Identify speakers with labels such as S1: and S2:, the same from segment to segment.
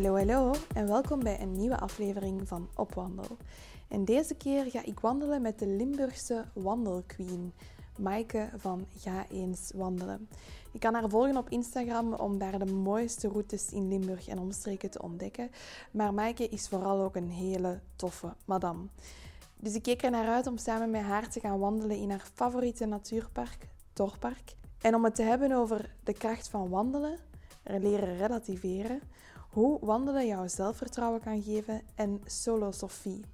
S1: Hallo, hallo en welkom bij een nieuwe aflevering van Opwandel. En deze keer ga ik wandelen met de Limburgse wandelqueen, Maaike van Ga eens wandelen. Je kan haar volgen op Instagram om daar de mooiste routes in Limburg en omstreken te ontdekken. Maar Maaike is vooral ook een hele toffe madame. Dus ik keek er naar uit om samen met haar te gaan wandelen in haar favoriete natuurpark, Torpark. En om het te hebben over de kracht van wandelen, leren relativeren, hoe wandelen jouw zelfvertrouwen kan geven en solosofie.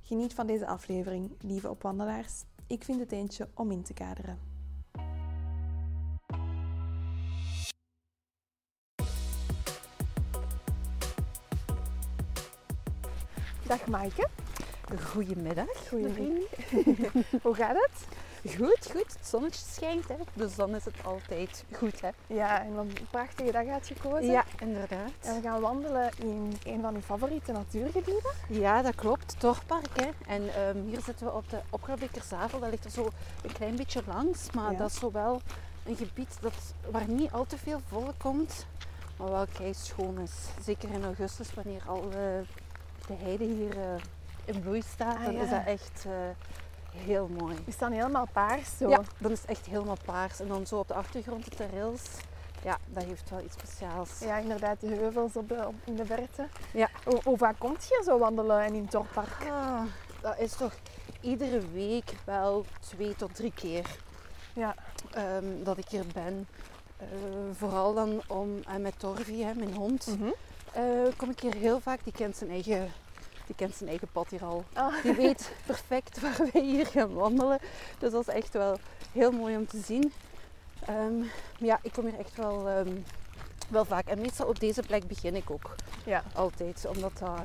S1: Geniet van deze aflevering, lieve opwandelaars. Ik vind het eentje om in te kaderen. Dag Maaike.
S2: Goedemiddag.
S1: Goedemiddag. Hoe gaat het?
S2: Goed, goed. Het zonnetje schijnt, hè. dus dan is het altijd goed. Hè.
S1: Ja, en een prachtige dag uitgekozen.
S2: Ja, inderdaad.
S1: En we gaan wandelen in een van uw favoriete natuurgebieden.
S2: Ja, dat klopt. Torpark. Hè. En ehm, hier zitten we op de Opgrabekerzavel. Dat ligt er zo een klein beetje langs. Maar
S1: Ja.
S2: dat is zo wel een gebied dat, waar niet al te veel volk komt. Maar wel kei schoon is. Zeker in augustus, wanneer al eh, de heide hier eh, in bloei staat.
S1: Ah,
S2: dan
S1: ja.
S2: is dat echt eh, heel mooi.
S1: Die staan helemaal paars zo.
S2: Ja, dan is het echt helemaal paars. En dan zo op de achtergrond de trails. Ja, dat heeft wel iets speciaals.
S1: Ja, inderdaad, de heuvels op de, op, in de verte.
S2: Ja.
S1: Hoe, hoe vaak komt je zo wandelen en in het Torpark?
S2: Ah, dat is toch iedere week wel twee tot drie keer
S1: Ja.
S2: ehm, dat ik hier ben. Eh, vooral dan om, en met Torvi, hè, mijn hond,
S1: Mhm.
S2: eh, kom ik hier heel vaak. Die kent zijn eigen, die kent zijn eigen pad hier al.
S1: Ah,
S2: Die weet perfect waar wij hier gaan wandelen. Dus dat is echt wel heel mooi om te zien. Ehm, ja, ik kom hier echt wel, ehm, wel vaak. En meestal op deze plek begin ik ook
S1: ja.
S2: altijd. Omdat dat...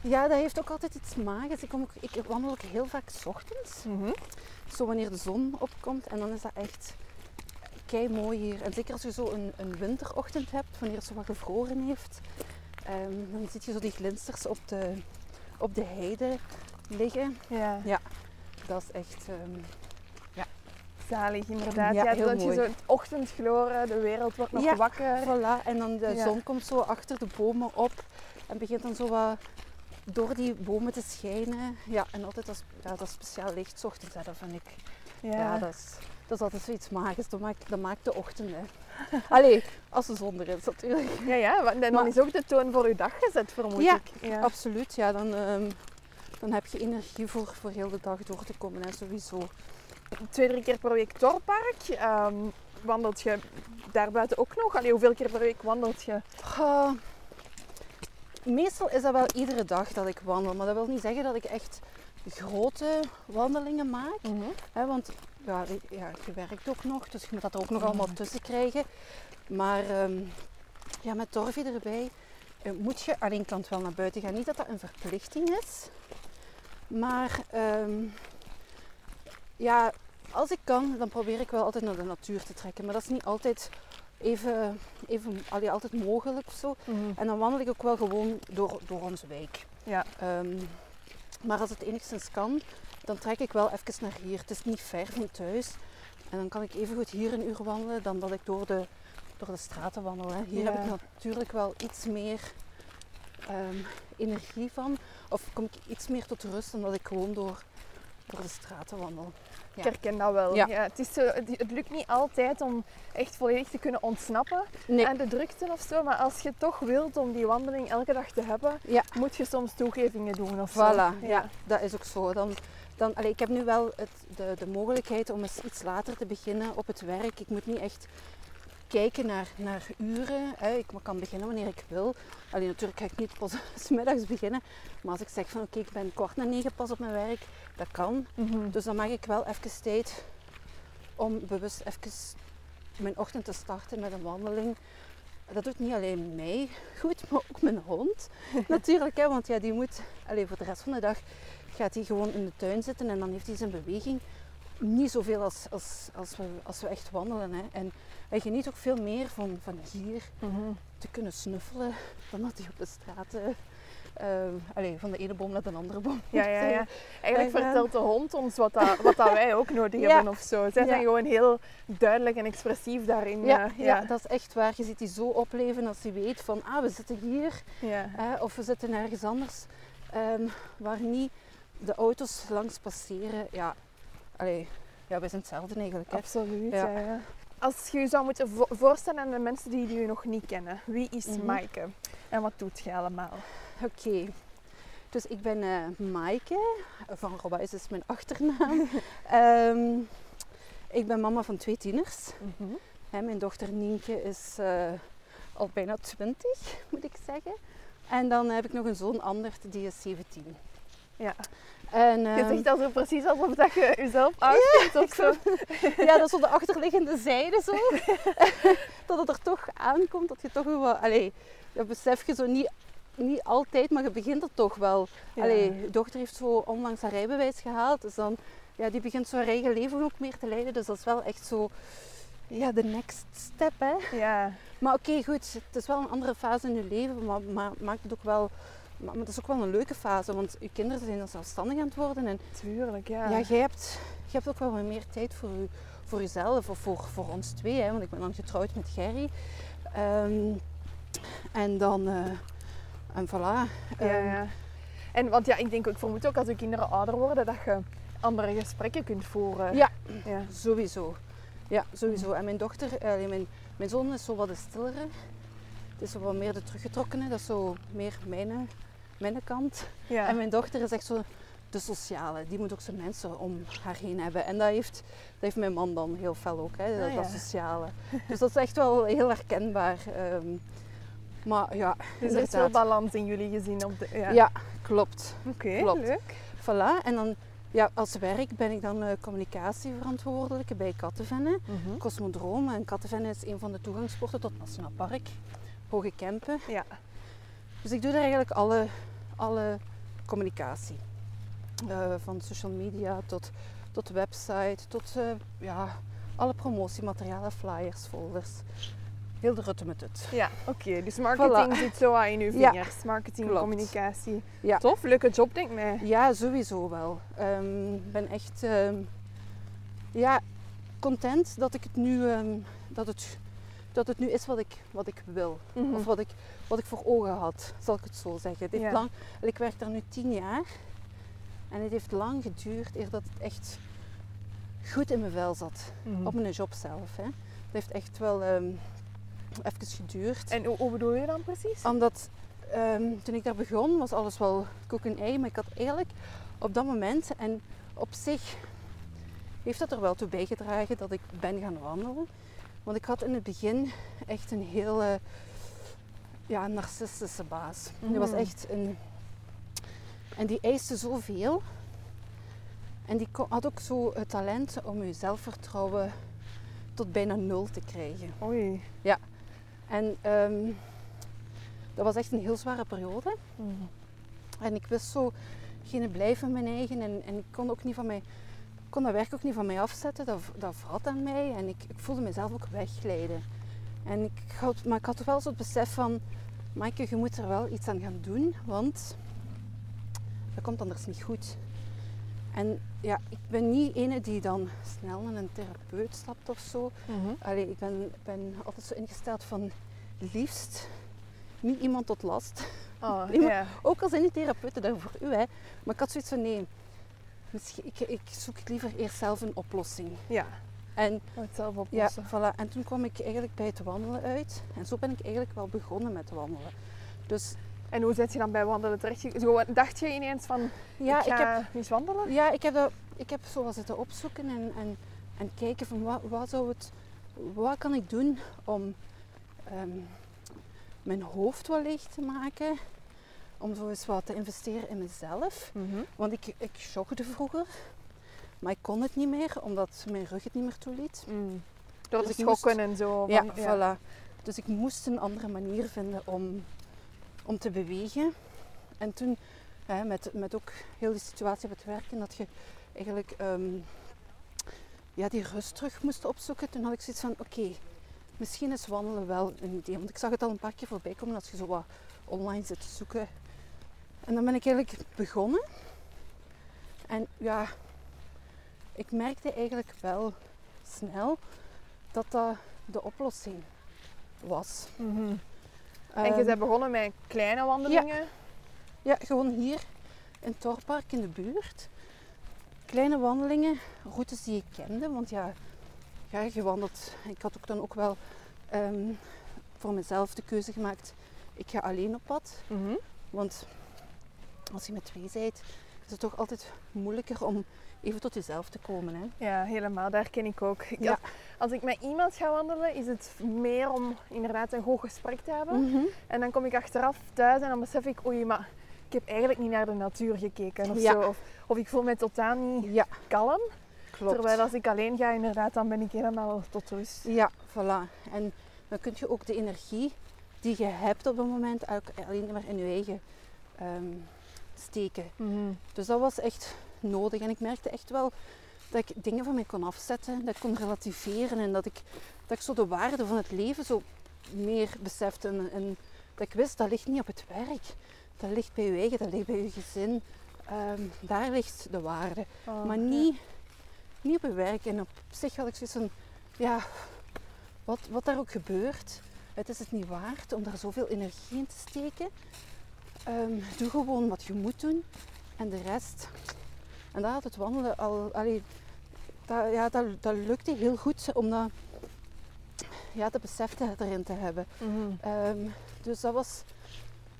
S2: Ja, dat heeft ook altijd iets magisch. Ik, kom ook, ik wandel ook heel vaak 's ochtends.
S1: Mhm.
S2: Zo wanneer de zon opkomt. En dan is dat echt kei mooi hier. En zeker als je zo een, een winterochtend hebt, wanneer het zo wat gevroren heeft. Ehm, dan zie je zo die glinsters op de, op de heide liggen.
S1: ja.
S2: Dat is echt... ehm,
S1: Zalig, inderdaad.
S2: Ja,
S1: Ja,
S2: heel
S1: dat je
S2: mooi.
S1: zo het ochtendgloren, de wereld wordt nog
S2: Ja.
S1: wakker.
S2: Voilà, en dan de
S1: Ja.
S2: zon komt zo achter de bomen op en begint dan zo wat door die bomen te schijnen. Ja, en altijd dat, ja, dat speciaal licht ochtends, dat vind ik. Ja,
S1: Ja.
S2: dat, is, dat is altijd zoiets magisch. Dat maakt, dat maakt de ochtend. Hè. Allee, als de zon er is natuurlijk.
S1: ja, ja, want dan
S2: Maar-
S1: is ook de toon voor uw dag gezet, vermoed
S2: Ja,
S1: ik. Ja.
S2: Absoluut, ja, dan, ehm, dan heb je energie voor, voor heel de dag door te komen. Hè, sowieso.
S1: Twee, drie keer per week Torpark. Ehm, wandelt je daarbuiten ook nog? Allee, hoeveel keer per week wandelt je?
S2: Meestal is dat wel iedere dag dat ik wandel. Maar dat wil niet zeggen dat ik echt grote wandelingen maak. Hè, want ja, ja, je werkt ook nog, dus je moet dat er ook nog allemaal tussen krijgen. Maar ehm, ja, met Torvi erbij eh, moet je aan één kant wel naar buiten gaan. Niet dat dat een verplichting is. Maar ehm, ja, als ik kan, dan probeer ik wel altijd naar de natuur te trekken. Maar dat is niet altijd even, even allee, altijd mogelijk of zo. En dan wandel ik ook wel gewoon door, door onze wijk.
S1: Ja.
S2: Ehm, maar als het enigszins kan, dan trek ik wel even naar hier. Het is niet ver van thuis. En dan kan ik even goed hier een uur wandelen dan dat ik door de, door de straten wandel. Hè. Hier
S1: Ja.
S2: heb ik natuurlijk wel iets meer ehm, energie van. Of kom ik iets meer tot rust dan dat ik gewoon door, door de straten wandel.
S1: Ik herken dat wel.
S2: Ja.
S1: Ja. het, is zo, het, het lukt niet altijd om echt volledig te kunnen ontsnappen
S2: Nee,
S1: aan de drukte of zo. Maar als je toch wilt om die wandeling elke dag te hebben,
S2: Ja.
S1: moet je soms toegevingen doen of zo.
S2: Voilà, ja. dat is ook zo. Dan, dan, allee, ik heb nu wel het, de, de mogelijkheid om eens iets later te beginnen op het werk. Ik moet niet echt kijken naar, naar uren. Hè. Ik kan beginnen wanneer ik wil. Alleen natuurlijk ga ik niet pas middags beginnen. Maar als ik zeg van oké, ik ben kwart na negen pas op mijn werk, dat kan.
S1: Mhm.
S2: Dus dan mag ik wel even tijd om bewust even mijn ochtend te starten met een wandeling. Dat doet niet alleen mij goed, maar ook mijn hond. Natuurlijk, hè, want ja, die moet allez, voor de rest van de dag gaat hij gewoon in de tuin zitten en dan heeft hij zijn beweging. Niet zoveel als, als, als, we, als we echt wandelen. Hè. En hij geniet ook veel meer van, van hier te kunnen snuffelen dan dat hij op de straat eh, Ehm, allee, van de ene boom naar de andere boom.
S1: Ja, ja, ja. Eigenlijk vertelt de hond ons wat, dat, wat dat wij ook nodig hebben of zo. Zij zijn gewoon heel duidelijk en expressief daarin.
S2: Ja, uh, ja. dat is echt waar. Je ziet die zo opleven als hij weet van, ah, we zitten hier. of we zitten ergens anders. Um, waar niet de auto's langs passeren. Ja, allee, ja wij zijn hetzelfde eigenlijk. Hè.
S1: Absoluut, ja. Als je je zou moeten voorstellen aan de mensen die je nog niet kennen. Wie is mm Maaike? En wat doet je allemaal?
S2: Oké. Dus ik ben uh, Maaike, van Robijs is mijn achternaam. Ehm, ik ben mama van twee tieners. Mm mijn dochter Nienke is uh, al bijna 20, moet ik zeggen. En dan heb ik nog een zoon, Andert, die is 17.
S1: Ja. En, je zegt al zo precies alsof dat je jezelf uitvindt ja, of zo.
S2: ja, dat is op de achterliggende zijde zo. dat het er toch aankomt, dat je toch wel... Allee, dat besef je zo niet niet altijd, maar je begint er toch wel. Ja. je dochter heeft zo onlangs haar rijbewijs gehaald. Dus dan, ja, die begint zo haar eigen leven ook meer te leiden. Dus dat is wel echt zo, ja, de next step, hè.
S1: Ja.
S2: Maar oké, goed, het is wel een andere fase in je leven, maar, maar maakt het ook wel... Maar het is ook wel een leuke fase, want je kinderen zijn dan zelfstandig aan het worden. En,
S1: Tuurlijk, ja.
S2: Ja, jij hebt, je hebt ook wel wat meer tijd voor, je, voor jezelf of voor, voor ons twee. Hè, want ik ben dan getrouwd met Gerry. Um, en dan... Uh, en voilà.
S1: Ja, ehm, ja. En want ja, ik denk, ik vermoed ook als je kinderen ouder worden, dat je andere gesprekken kunt voeren.
S2: Ja, ja. sowieso. Ja, sowieso. En mijn dochter, uh, mijn, mijn zoon is zo wat de stillere. Het is zo wat meer de teruggetrokkene. Dat is zo meer mijn, mijn kant. Ja. En mijn dochter is echt zo de sociale. Die moet ook zijn mensen om haar heen hebben. En dat heeft, dat heeft mijn man dan heel fel ook, hè, ah, dat, sociale. Dus dat is echt wel heel herkenbaar. Um, maar ja,
S1: Dus er is wel balans in jullie gezien? Op de,
S2: ja. ja klopt.
S1: Oké, leuk.
S2: Voilà, en dan ja, als werk ben ik dan uh, communicatieverantwoordelijke bij Kattenvenne, mm Cosmodroom. En Kattenvenne is een van de toegangspoorten tot Nationaal Park, Hoge Kempen.
S1: Ja.
S2: Dus ik doe daar eigenlijk alle, alle communicatie. Uh, van social media tot, tot website, tot uh, ja, alle promotiematerialen, flyers, folders heel de rutte met het.
S1: Ja, oké. Dus marketing zit zo aan in uw vingers. marketing, Klopt. communicatie. Ja. Tof, leuke job denk ik mij.
S2: Ja, sowieso wel. Ik um, ben echt um, ja, content dat ik het nu, um, dat het, dat het nu is wat ik, wat ik wil. Mm -hmm. Of wat ik, wat ik voor ogen had, zal ik het zo zeggen. Het heeft ja. lang, ik werk daar nu tien jaar. En het heeft lang geduurd eer dat het echt goed in mijn vel zat. Mm -hmm. Op mijn job zelf. Hè. Het heeft echt wel even geduurd.
S1: En hoe, bedoel je dan precies?
S2: Omdat um, toen ik daar begon was alles wel koek en ei. Maar ik had eigenlijk op dat moment en op zich heeft dat er wel toe bijgedragen dat ik ben gaan wandelen. Want ik had in het begin echt een hele ja, narcistische baas. Mm. Die was echt een... En die eiste zoveel. En die had ook zo het talent om je zelfvertrouwen tot bijna nul te krijgen.
S1: Oei.
S2: Ja. En ehm, dat was echt een heel zware periode. Mhm. En ik wist zo geen blijven mijn eigen. En, en ik kon ook niet van mij, kon dat werk ook niet van mij afzetten. Dat, dat vrat aan mij. En ik, ik voelde mezelf ook wegglijden. En ik had, maar ik had wel zo het besef van, Maaike, je moet er wel iets aan gaan doen, want dat komt anders niet goed. En ja, ik ben niet ene die dan snel naar een therapeut stapt of zo. Mm Allee, ik ben, ben altijd zo ingesteld van liefst niet iemand tot last.
S1: Oh, yeah.
S2: Ook al zijn die therapeuten daar voor u, hè. Maar ik had zoiets van nee, misschien, ik, ik zoek liever eerst zelf een oplossing.
S1: Ja.
S2: En,
S1: het zelf oplossen.
S2: Ja, voilà. En toen kwam ik eigenlijk bij het wandelen uit. En zo ben ik eigenlijk wel begonnen met wandelen. Dus
S1: en hoe zit je dan bij wandelen terecht? Zo, dacht je ineens van, ja, ik, ga ik heb, eens wandelen?
S2: Ja, ik heb, dat, ik heb zo wat zitten opzoeken en, en, en kijken van wat, wat, zou het, wat kan ik doen om um, mijn hoofd wat leeg te maken. Om zo eens wat te investeren in mezelf. Mm -hmm. Want ik, ik jogde vroeger. Maar ik kon het niet meer, omdat mijn rug het niet meer toeliet.
S1: Mm. Door
S2: Dus
S1: de
S2: ik moest-
S1: schokken en zo.
S2: Ja, voilà. Dus ik moest een andere manier vinden om, om te bewegen. En toen, hè, met, met ook heel die situatie op het werk, en dat je eigenlijk ehm, ja, die rust terug moest opzoeken, toen had ik zoiets van, oké, misschien is wandelen wel een idee. Want ik zag het al een paar keer voorbij komen als je zo wat online zit te zoeken. En dan ben ik eigenlijk begonnen. En ja, ik merkte eigenlijk wel snel dat dat de oplossing was.
S1: Mhm. En je
S2: Ehm,
S1: bent begonnen met kleine wandelingen.
S2: Ja, gewoon hier in het Torpark in de buurt. Kleine wandelingen, routes die ik kende. Want ja, ja je wandelt. Ik had ook dan ook wel ehm, voor mezelf de keuze gemaakt. Ik ga alleen op pad.
S1: Mhm.
S2: Want als je met twee bent, is het toch altijd moeilijker om even tot jezelf te komen. Hè?
S1: Ja, helemaal. Daar ken ik ook. Ik
S2: Ja.
S1: als ik met iemand ga wandelen, is het meer om inderdaad een goed gesprek te hebben.
S2: Mhm.
S1: En dan kom ik achteraf thuis en dan besef ik, oei, maar ik heb eigenlijk niet naar de natuur gekeken of
S2: Ja.
S1: zo. Of, of ik voel me totaal niet
S2: Ja,
S1: kalm.
S2: klopt.
S1: Terwijl als ik alleen ga, inderdaad, dan ben ik helemaal tot rust.
S2: Ja, voilà. En dan kun je ook de energie die je hebt op dat moment alleen maar in je eigen ehm, steken.
S1: Mhm.
S2: Dus dat was echt nodig. En ik merkte echt wel dat ik dingen van mij kon afzetten, dat ik kon relativeren en dat ik, dat ik zo de waarde van het leven zo meer besefte. En, en dat ik wist, dat ligt niet op het werk. Dat ligt bij je eigen, dat ligt bij je gezin. Ehm, daar ligt de waarde.
S1: Oh,
S2: Maar
S1: ja.
S2: niet, niet op je werk. En op zich had ik zoiets van, ja, wat, wat daar ook gebeurt, het is het niet waard om daar zoveel energie in te steken. Ehm, doe gewoon wat je moet doen. En de rest, en daar had het wandelen al, allee, dat, ja, dat, dat lukte heel goed om dat, ja, besef te- erin te hebben.
S1: Mhm.
S2: Ehm, dus dat was,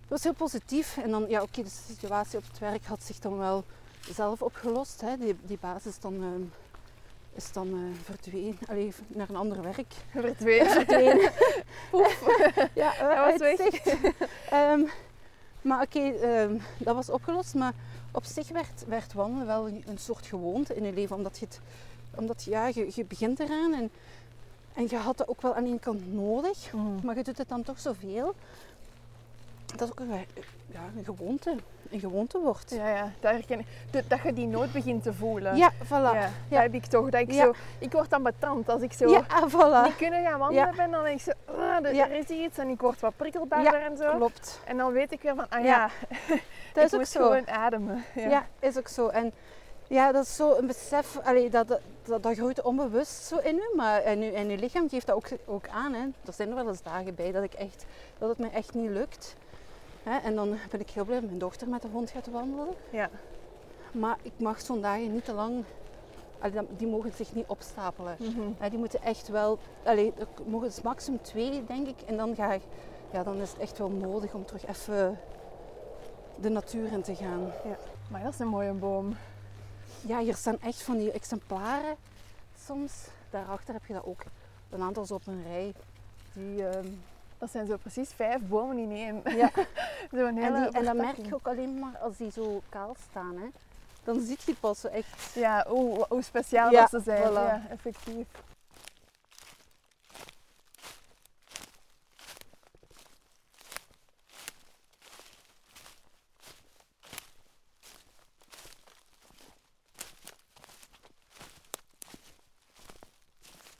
S2: dat was heel positief. En dan, ja, oké, de situatie op het werk had zich dan wel zelf opgelost. Hè. Die, die basis dan, ehm, is dan eh, verdwenen, Allee, naar een ander werk.
S1: Verdwenen.
S2: Verdwenen. ja, eh,
S1: Hij was weg.
S2: Maar oké, ehm, dat was opgelost. Maar op zich werd, werd wandelen wel een, een soort gewoonte in je leven. Omdat je, het, omdat, ja, je, je begint eraan en, en je had het ook wel aan ene kant nodig.
S1: Mhm.
S2: Maar je doet het dan toch zoveel. Dat is ook een, ja, een gewoonte. Een gewoonte wordt.
S1: Ja, ja, dat herken ik. Dat- Dat je die nood begint te voelen.
S2: Ja, voilà.
S1: Ja,
S2: Ja.
S1: dat heb ik toch. Dat ik,
S2: Ja.
S1: zo, ik word dan betand als ik zo
S2: Ja, ah, voilà.
S1: niet kunnen gaan wandelen ben. Dan denk ik zo, ah, er, er is iets en ik word wat prikkelbaarder en zo.
S2: Klopt.
S1: En dan weet ik weer van, ah ja,
S2: Dat is
S1: ik
S2: ook
S1: moet
S2: zo.
S1: gewoon ademen. Ja.
S2: Is ook zo. En ja, dat is zo een besef, allee, dat, dat, dat, dat groeit onbewust zo in u, maar en, u, en uw lichaam geeft dat ook, ook aan. Hè. Er zijn er wel eens dagen bij dat, ik echt, dat het me echt niet lukt. Hè. En dan ben ik heel blij dat mijn dochter met de hond gaat wandelen.
S1: Ja.
S2: Maar ik mag zo'n dagen niet te lang, allee, die mogen zich niet opstapelen.
S1: Mhm.
S2: Ja, die moeten echt wel, allee, er mogen dus maximum twee, denk ik. En dan, ga ik, ja, dan is het echt wel nodig om terug even de natuur in te gaan.
S1: Maar dat is een mooie boom.
S2: Ja, hier staan echt van die exemplaren soms. Daarachter heb je dat ook. Een aantal zo op een rij. Die, ehm,
S1: Dat zijn zo precies vijf bomen in één.
S2: ja.
S1: Zo'n
S2: en,
S1: hele
S2: die, en dat merk je ook alleen maar als die zo kaal staan. Hè. Dan ziet je pas zo echt.
S1: Ja, hoe, hoe speciaal
S2: Ja,
S1: dat ze zijn.
S2: voilà.
S1: Ja, effectief.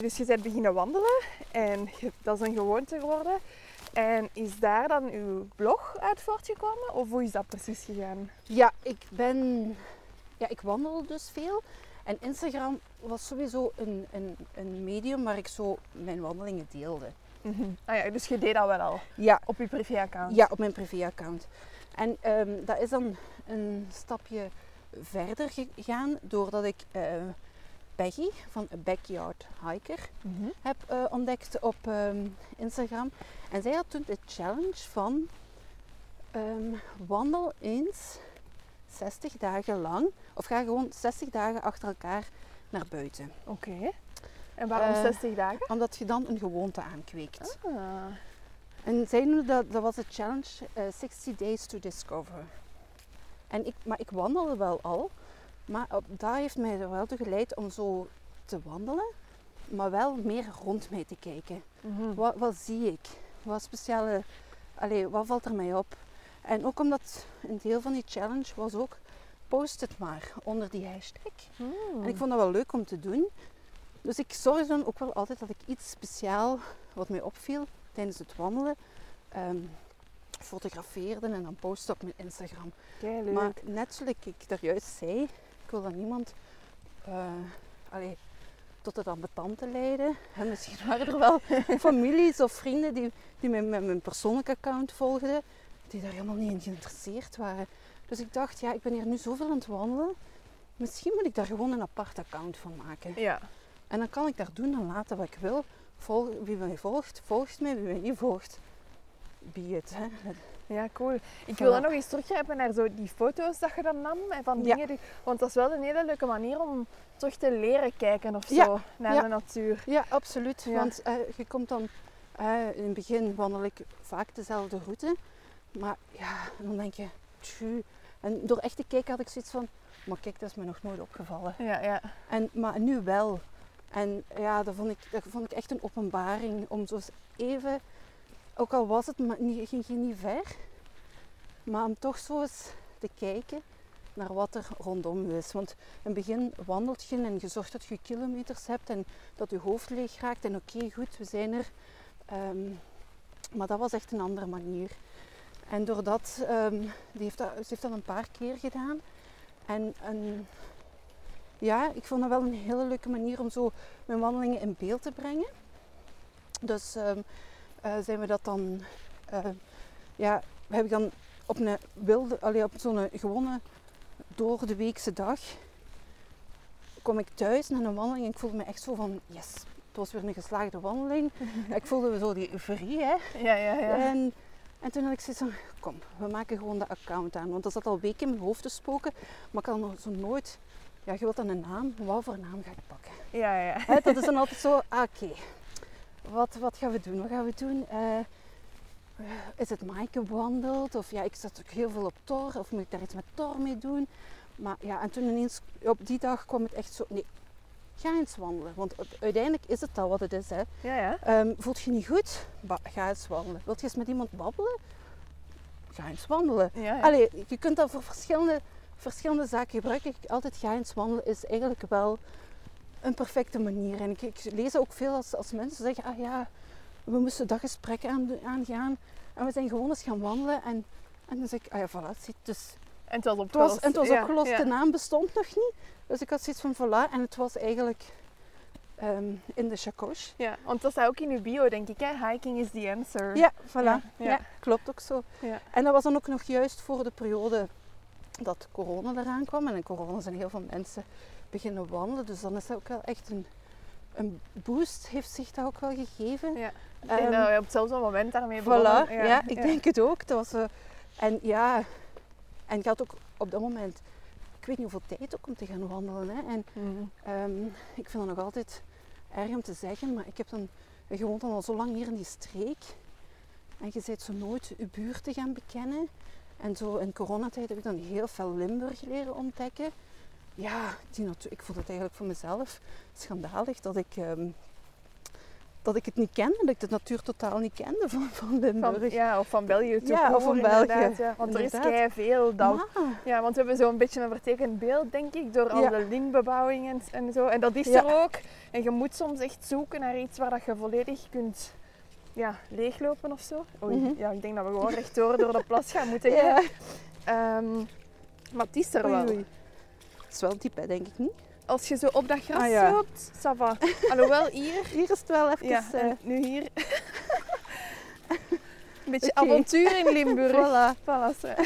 S1: Dus je bent beginnen wandelen en dat is een gewoonte geworden. En is daar dan uw blog uit voortgekomen? Of hoe is dat precies gegaan?
S2: Ja, ik ben. Ja, ik wandel dus veel. En Instagram was sowieso een, een, een medium waar ik zo mijn wandelingen deelde.
S1: Ah ja, dus je deed dat wel al
S2: Ja,
S1: op je privéaccount?
S2: Ja, op mijn privéaccount. En ehm, dat is dan een stapje verder gegaan doordat ik eh Peggy van A Backyard Hiker
S1: Mhm.
S2: heb eh, ontdekt op ehm, Instagram. En zij had toen de challenge van ehm, wandel eens 60 dagen lang, of ga gewoon 60 dagen achter elkaar naar buiten.
S1: Oké. En waarom
S2: Eh,
S1: 60 dagen?
S2: Omdat je dan een gewoonte aankweekt.
S1: Ah.
S2: En zij noemde dat, dat was de challenge eh 60 Days to Discover. En ik, maar ik wandelde wel al. Maar dat heeft mij er wel toe geleid om zo te wandelen, maar wel meer rond mij te kijken.
S1: Mhm.
S2: Wat, wat zie ik? Wat speciale, allee, wat valt er mij op? En ook omdat een deel van die challenge was ook, post het maar onder die hashtag.
S1: Hmm.
S2: En ik vond dat wel leuk om te doen. Dus ik zorgde dan ook wel altijd dat ik iets speciaal wat mij opviel tijdens het wandelen ehm, fotografeerde en dan postte op mijn Instagram.
S1: Keileuk.
S2: Maar net zoals ik daar juist zei, ik wil dat niemand allee, tot het ambetante leiden. En misschien waren er wel families of vrienden die, die mij met mijn persoonlijk account volgden, die daar helemaal niet in geïnteresseerd waren. Dus ik dacht, ja, ik ben hier nu zoveel aan het wandelen. Misschien moet ik daar gewoon een apart account van maken.
S1: Ja.
S2: En dan kan ik daar doen en laten wat ik wil. Volg, wie mij volgt, volgt mij. Wie mij niet volgt, be it. Hè.
S1: Ja, cool. Ik wil dan nog eens teruggrijpen naar zo die foto's dat je dan nam. En van
S2: Ja.
S1: dingen die, want dat is wel een hele leuke manier om terug te leren kijken of zo
S2: Ja,
S1: naar
S2: ja.
S1: de natuur.
S2: Ja, absoluut. Want eh, je komt dan... eh, in het begin wandel ik vaak dezelfde route. Maar ja, dan denk je... tju. En door echt te kijken had ik zoiets van... Maar kijk, dat is me nog nooit opgevallen.
S1: Ja, ja.
S2: En, maar nu wel. En ja, dat vond, ik, dat vond ik echt een openbaring. Om zo eens even... Ook al was het niet, ging je niet ver. Maar om toch zo eens te kijken naar wat er rondom is. Want in het begin wandelt je en je zorgt dat je kilometers hebt en dat je hoofd leeg raakt. En oké, goed, we zijn er. Ehm, maar dat was echt een andere manier. En doordat, ehm, die heeft dat, ze heeft dat een paar keer gedaan. En, en ja, ik vond dat wel een hele leuke manier om zo mijn wandelingen in beeld te brengen. Dus ehm, eh, zijn we dat dan, eh, ja, heb ik dan op een wilde, allee, op zo'n gewone door de weekse dag, kom ik thuis na een wandeling en ik voelde me echt zo van, yes, het was weer een geslaagde wandeling. ik voelde zo die euforie, hè.
S1: Ja, ja, ja.
S2: En, en toen had ik zoiets van, kom, we maken gewoon de account aan. Want dat zat al weken in mijn hoofd te spoken, maar ik had nog zo nooit, ja, je wilt dan een naam, wat voor naam ga ik pakken?
S1: Ja, ja.
S2: Dat is dan altijd zo, ah, oké, wat, wat gaan we doen? Wat gaan we doen? Eh, is het Maaike wandelt? Of ja, ik zat ook heel veel op Tor, of moet ik daar iets met Tor mee doen? Maar ja, en toen ineens, op die dag kwam het echt zo, nee, ga eens wandelen. Want uiteindelijk is het al wat het is, hè.
S1: Ja, ja.
S2: Ehm, voelt je niet goed? Ga eens wandelen. Wilt je eens met iemand babbelen? Ga eens wandelen.
S1: ja.
S2: Allee, je kunt dat voor verschillende, verschillende zaken gebruiken. Ik- Altijd ga eens wandelen is eigenlijk wel een perfecte manier. En ik, ik lees ook veel als, als mensen zeggen, ah ja, we moesten dat gesprek aan, aangaan. En we zijn gewoon eens gaan wandelen. En, en dan zeg ik, ah ja, voilà, zie, dus
S1: En het was
S2: het
S1: opgelost.
S2: was, en het was
S1: Ja,
S2: opgelost,
S1: ja.
S2: de naam bestond nog niet. Dus ik had zoiets van, voilà. En het was eigenlijk ehm, in de chacoche.
S1: Ja, want dat staat ook in uw bio, denk ik. Hè? Hiking is the answer.
S2: Ja, voilà.
S1: Ja,
S2: klopt ook zo.
S1: Ja.
S2: En dat was dan ook nog juist voor de periode dat corona eraan kwam. En in corona zijn heel veel mensen beginnen wandelen. Dus dan is dat ook wel echt een, een boost, heeft zich dat ook wel gegeven.
S1: Ja. Ik denk
S2: Ehm,
S1: dat we op hetzelfde moment daarmee
S2: Voilà,
S1: begonnen.
S2: ja, ik denk het ook. Dat was, eh, en ja, en ik had ook op dat moment, ik weet niet hoeveel tijd ook om te gaan wandelen. Hè. En
S1: Mhm.
S2: Ehm, ik vind het nog altijd erg om te zeggen, maar ik heb dan, je woont dan al zo lang hier in die streek. En je bent zo nooit je buurt te gaan bekennen. En zo in coronatijd heb ik dan heel veel Limburg leren ontdekken. Ja, die ik vond het eigenlijk voor mezelf schandalig dat ik, ehm, dat ik het niet kende. Dat ik de natuur totaal niet kende van, van Limburg.
S1: Van, ja, of van België toe.
S2: Ja, of van België,
S1: Ja. Want er is veel dan.
S2: Maar-
S1: Ja, want we hebben zo'n beetje een vertekend beeld, denk ik, door al
S2: Ja.
S1: de lintbebouwing en, en zo. En dat is
S2: Ja.
S1: er ook. En je moet soms echt zoeken naar iets waar dat je volledig kunt ja, leeglopen of zo. Oei,
S2: Mhm.
S1: ja, ik denk dat we gewoon rechtdoor door de plas gaan moeten. gaan. Ehm, maar het is er
S2: Oei,
S1: wel.
S2: oei. Het is wel diep, hè, denk ik niet.
S1: Als je zo op dat gras
S2: Ah, ja.
S1: loopt. Alhoewel hier...
S2: Hier is het wel even...
S1: Ja,
S2: eh,
S1: nu hier... Een beetje avontuur in Limburg.
S2: voilà.
S1: Voilà.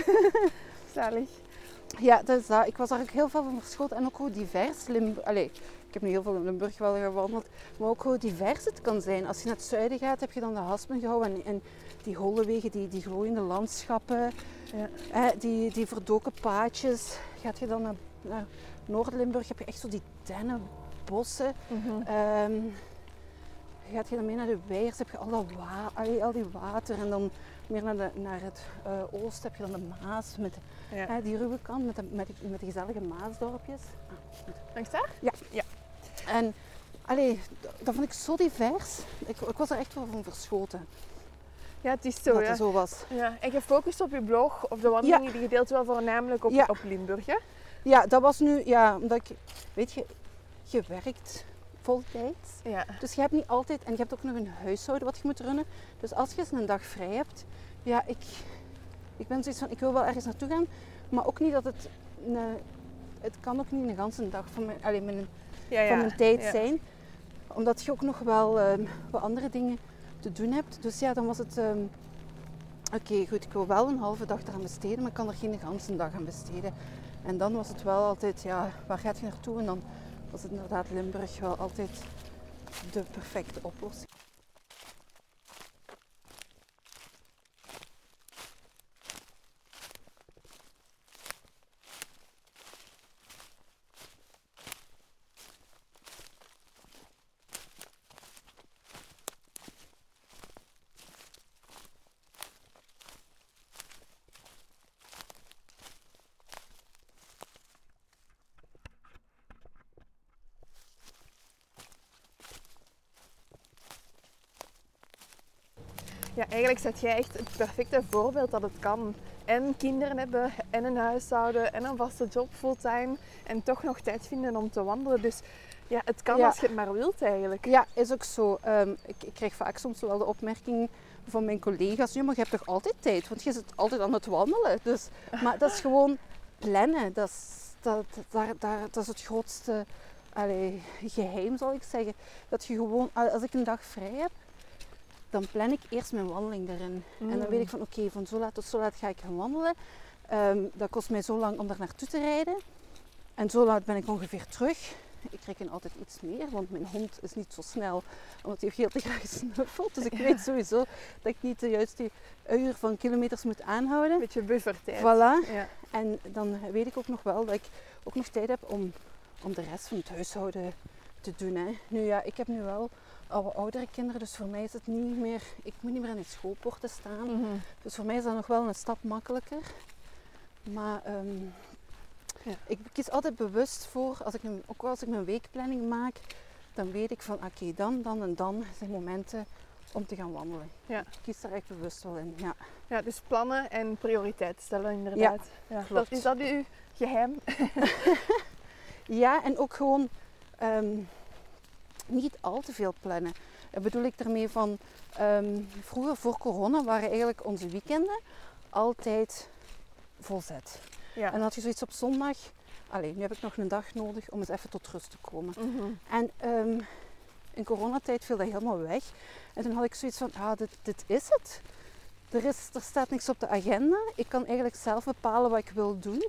S1: Zalig.
S2: Ja, dat is dat. Ik was daar ook heel veel van verschoten. En ook hoe divers Limburg... Allee, ik heb nu heel veel in Limburg wel gewandeld. Maar ook hoe divers het kan zijn. Als je naar het zuiden gaat, heb je dan de Haspen gehouden. En, en die hollewegen, die, die glooiende landschappen.
S1: Ja.
S2: eh, die, die verdoken paadjes. Gaat je dan naar, naar Noord-Limburg, heb je echt zo die dennenbossen.
S1: Mhm.
S2: Ehm, gaat je dan mee naar de weers, heb je al, dat wa al die water. En dan meer naar, de, naar het eh, oosten heb je dan de Maas, met
S1: Ja.
S2: hè, die ruwe kant, met de, met, de gezellige Maasdorpjes.
S1: Langs daar?
S2: En allee, dat vond ik zo divers. Ik, ik was er echt wel van verschoten
S1: Ja, het is zo.
S2: dat
S1: Ja.
S2: het zo was.
S1: Ja. En je focust op je blog, of de wandelingen die je deelt, wel voornamelijk op,
S2: Ja.
S1: op Limburg. Hè?
S2: Ja, dat was nu, ja, omdat ik, weet je, je werkt voltijds.
S1: Ja.
S2: Dus je hebt niet altijd, en je hebt ook nog een huishouden wat je moet runnen. Dus als je eens een dag vrij hebt, ja, ik, ik ben zoiets van, ik wil wel ergens naartoe gaan, maar ook niet dat het, een, het kan ook niet een ganse dag van mijn, mijn,
S1: Ja, ja.
S2: van mijn tijd
S1: ja.
S2: zijn. Omdat je ook nog wel ehm, wat andere dingen te doen hebt. Dus ja, dan was het, ehm, oké goed, ik wil wel een halve dag eraan besteden, maar ik kan er geen ganse dag aan besteden. En dan was het wel altijd, ja, waar gaat je naartoe? En dan was het inderdaad Limburg wel altijd de perfecte oplossing.
S1: Ja, eigenlijk zet jij echt het perfecte voorbeeld dat het kan. En kinderen hebben, en een huishouden, en een vaste job fulltime. En toch nog tijd vinden om te wandelen. Dus ja, het kan
S2: Ja.
S1: als je het maar wilt eigenlijk.
S2: Ja, is ook zo. Ehm, ik, ik krijg vaak soms wel de opmerking van mijn collega's, ja, maar je hebt toch altijd tijd, want je zit altijd aan het wandelen. Dus, maar dat is gewoon plannen. Dat is, dat, daar, daar, dat is het grootste allee, geheim, zal ik zeggen. Dat je gewoon, als ik een dag vrij heb, dan plan ik eerst mijn wandeling erin. En dan weet ik van, oké, van zo laat tot zo laat ga ik gaan wandelen. Ehm, dat kost mij zo lang om daar naartoe te rijden. En zo laat ben ik ongeveer terug. Ik reken altijd iets meer, want mijn hond is niet zo snel, omdat hij heel te graag snuffelt. Dus ik weet sowieso dat ik niet de juiste uur van kilometers moet aanhouden.
S1: Een beetje buffertijd.
S2: Voilà.
S1: Ja.
S2: En dan weet ik ook nog wel dat ik ook nog tijd heb om, om de rest van het huishouden te doen. Hè. Nu ja, ik heb nu wel oudere kinderen, dus voor mij is het niet meer, ik moet niet meer aan die schoolpoorten staan.
S1: Mhm.
S2: Dus voor mij is dat nog wel een stap makkelijker. Maar ehm,
S1: Ja.
S2: ik kies altijd bewust voor, als ik ook als ik mijn weekplanning maak, dan weet ik van oké, dan, dan en dan zijn momenten om te gaan wandelen.
S1: Ja.
S2: Ik kies daar echt bewust wel in. Ja.
S1: ja, dus plannen en prioriteit stellen inderdaad. Ja,
S2: klopt.
S1: Dat, is dat uw geheim?
S2: Ja, en ook gewoon ehm, niet al te veel plannen. Dat bedoel ik ermee van, ehm, vroeger voor corona waren eigenlijk onze weekenden altijd volzet.
S1: Ja.
S2: En dan had je zoiets op zondag, alleen nu heb ik nog een dag nodig om eens even tot rust te komen.
S1: Mhm.
S2: En ehm, in coronatijd viel dat helemaal weg. En toen had ik zoiets van, ah, dit, dit is het. Er, is, er staat niks op de agenda. Ik kan eigenlijk zelf bepalen wat ik wil doen.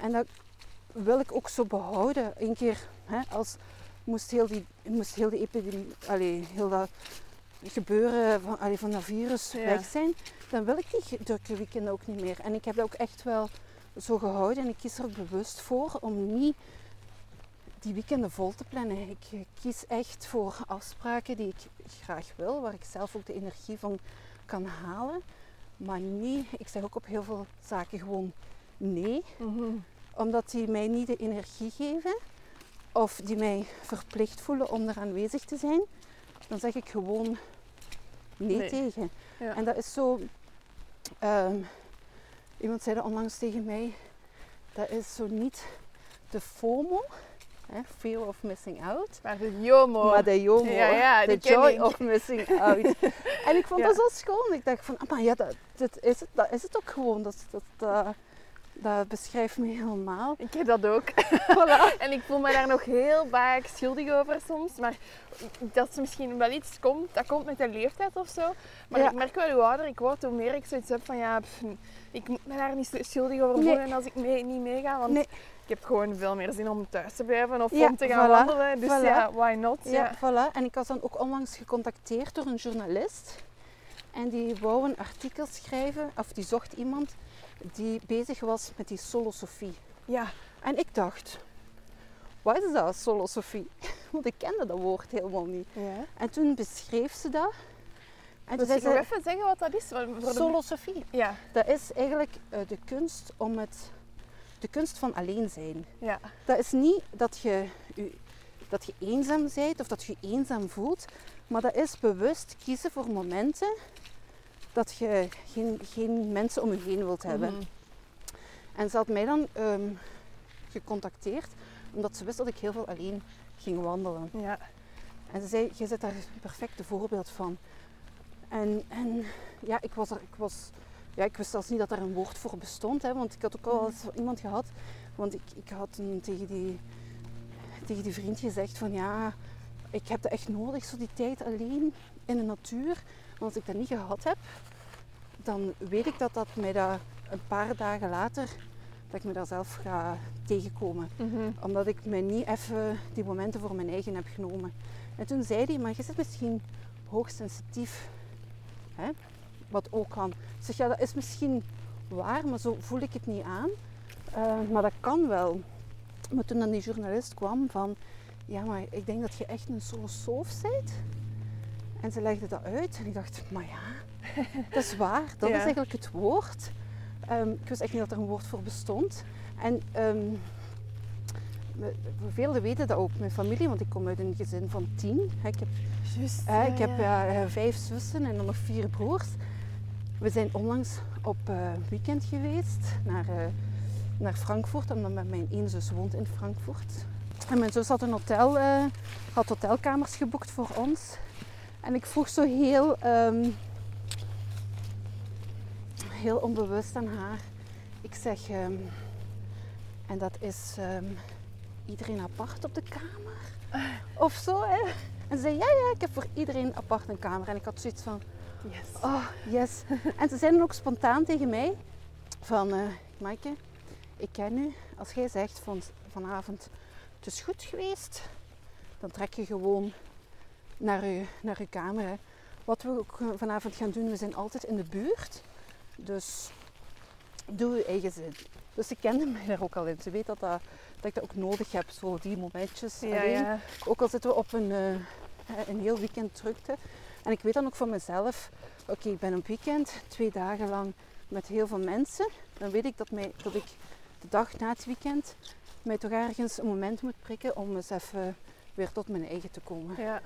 S2: En dat wil ik ook zo behouden. Een keer, hè, als moest heel die, moest heel die epidemie, allee, heel dat gebeuren van, allee, van dat virus
S1: Ja.
S2: weg zijn, dan wil ik die drukke weekenden ook niet meer. En ik heb dat ook echt wel zo gehouden en ik kies er ook bewust voor om niet die weekenden vol te plannen. Ik kies echt voor afspraken die ik graag wil, waar ik zelf ook de energie van kan halen. Maar niet, ik zeg ook op heel veel zaken gewoon nee,
S1: Mhm.
S2: omdat die mij niet de energie geven of die mij verplicht voelen om er aanwezig te zijn. Dan zeg ik gewoon nee,
S1: Nee.
S2: tegen.
S1: Ja.
S2: En dat is zo. ehm, iemand zei dat onlangs tegen mij. Dat is zo niet de FOMO, hè, fear of missing out,
S1: Maar de JOMO.
S2: maar de JOMO,
S1: Ja, ja,
S2: de joy
S1: ik.
S2: of missing out. en ik vond dat zo schoon. Ik dacht van, ah, maar ja, dat, dat, is het, dat is het ook gewoon. Dat, dat, dat, dat beschrijft me helemaal.
S1: Ik heb dat ook.
S2: Voilà.
S1: En ik voel me daar nog heel vaak schuldig over soms. Maar dat is misschien wel iets komt, dat komt met de leeftijd of zo. Maar
S2: Ja.
S1: ik merk wel hoe ouder ik word, hoe meer ik zoiets heb van ja, pff, ik moet me daar niet schuldig over
S2: Nee.
S1: voelen als ik mee, niet meega. Want
S2: Nee.
S1: ik heb gewoon veel meer zin om thuis te blijven of
S2: Ja,
S1: om te gaan
S2: voilà,
S1: wandelen. Dus
S2: voilà.
S1: ja, why not?
S2: Ja,
S1: Ja.
S2: voilà. En ik was dan ook onlangs gecontacteerd door een journalist. En die wou een artikel schrijven, of die zocht iemand die bezig was met die solosofie.
S1: Ja.
S2: En ik dacht, wat is dat, solosofie? Want ik kende dat woord helemaal niet.
S1: Ja.
S2: En toen beschreef ze dat En
S1: Dus
S2: toen zei ze,
S1: even zeggen wat dat is. Voor de...
S2: solosofie.
S1: Ja,
S2: Dat is eigenlijk eh, de kunst om het, de kunst van alleen zijn.
S1: ja.
S2: Dat is niet dat je, dat je eenzaam bent of dat je je eenzaam voelt, maar dat is bewust kiezen voor momenten dat je geen, geen mensen om je heen wilt hebben.
S1: Mhm.
S2: En ze had mij dan ehm, gecontacteerd omdat ze wist dat ik heel veel alleen ging wandelen.
S1: Ja.
S2: En ze zei, je bent daar een perfecte voorbeeld van. En, en ja, ik, was er, ik, was, ja, ik wist zelfs niet dat er een woord voor bestond. Hè, want ik had ook al eens iemand gehad. Want ik, ik had een, tegen, die, tegen die vriend gezegd van ja, ik heb dat echt nodig, zo die tijd alleen in de natuur. Als ik dat niet gehad heb, dan weet ik dat dat mij dat een paar dagen later, dat ik me daar zelf ga tegenkomen
S1: Mhm.
S2: omdat ik me niet even die momenten voor mijn eigen heb genomen. En toen zei hij, maar je zit misschien hoogsensitief. Hè? Wat ook kan. Ik zeg, ja, dat is misschien waar, maar zo voel ik het niet aan. Eh, maar dat kan wel. Maar toen dan die journalist kwam van, ja, maar ik denk dat je echt een filosoof bent. En ze legde dat uit en ik dacht, maar ja, dat is waar. Dat
S1: Ja.
S2: is eigenlijk het woord. Ehm, ik wist echt niet dat er een woord voor bestond. En we- velen weten dat ook, mijn familie, want ik kom uit een gezin van tien. Ik heb,
S1: ja,
S2: ik heb
S1: ja.
S2: eh, vijf zussen en dan nog vier broers. We zijn onlangs op eh, weekend geweest naar, eh, naar Frankfurt, omdat mijn- één zus woont in Frankfurt. En mijn zus had een hotel, eh, had hotelkamers geboekt voor ons. En ik vroeg zo heel, ehm, heel onbewust aan haar. Ik zeg, ehm, en dat is ehm, iedereen apart op de kamer? Of zo, hè? En ze zei, ja, ja, ik heb voor iedereen apart een kamer. En ik had zoiets van,
S1: Yes.
S2: oh, yes. En ze zeiden ook spontaan tegen mij van, eh Maaike, ik ken u. Als jij zegt van, vanavond, het is goed geweest, dan trek je gewoon naar je, naar uw kamer. Hè. Wat we ook eh, vanavond gaan doen, we zijn altijd in de buurt. Dus doe je eigen zin. Dus ze kende mij daar ook al in. Ze weet dat, dat, dat ik dat ook nodig heb, zo die momentjes
S1: Ja,
S2: alleen.
S1: ja.
S2: Ook al zitten we op een, eh, een heel weekend drukte. En ik weet dan ook van mezelf, oké, ik ben op weekend, twee dagen lang met heel veel mensen. Dan weet ik dat, mij, dat ik de dag na het weekend mij toch ergens een moment moet prikken om eens even weer tot mijn eigen te komen.
S1: Ja,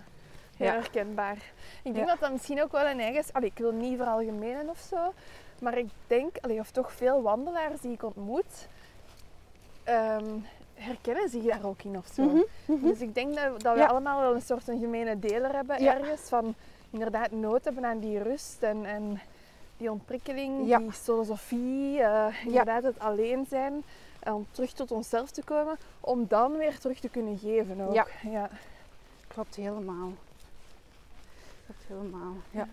S1: heel
S2: Ja.
S1: herkenbaar. Ik denk
S2: Ja.
S1: dat dat misschien ook wel een eigen... Allee, ik wil niet veralgemenen of zo. Maar ik denk, allee, of toch veel wandelaars die ik ontmoet, ehm, herkennen zich daar ook in of zo.
S2: Mhm, mhm.
S1: Dus ik denk dat, dat we
S2: Ja.
S1: allemaal wel een soort een gemene deler hebben
S2: Ja.
S1: ergens. Van inderdaad nood hebben aan die rust en, en die ontprikkeling,
S2: Ja.
S1: die filosofie. eh, inderdaad het alleen zijn. eh, Om terug tot onszelf te komen. Om dan weer terug te kunnen geven ook.
S2: Ja.
S1: ja.
S2: Klopt helemaal. Klopt helemaal. Ja.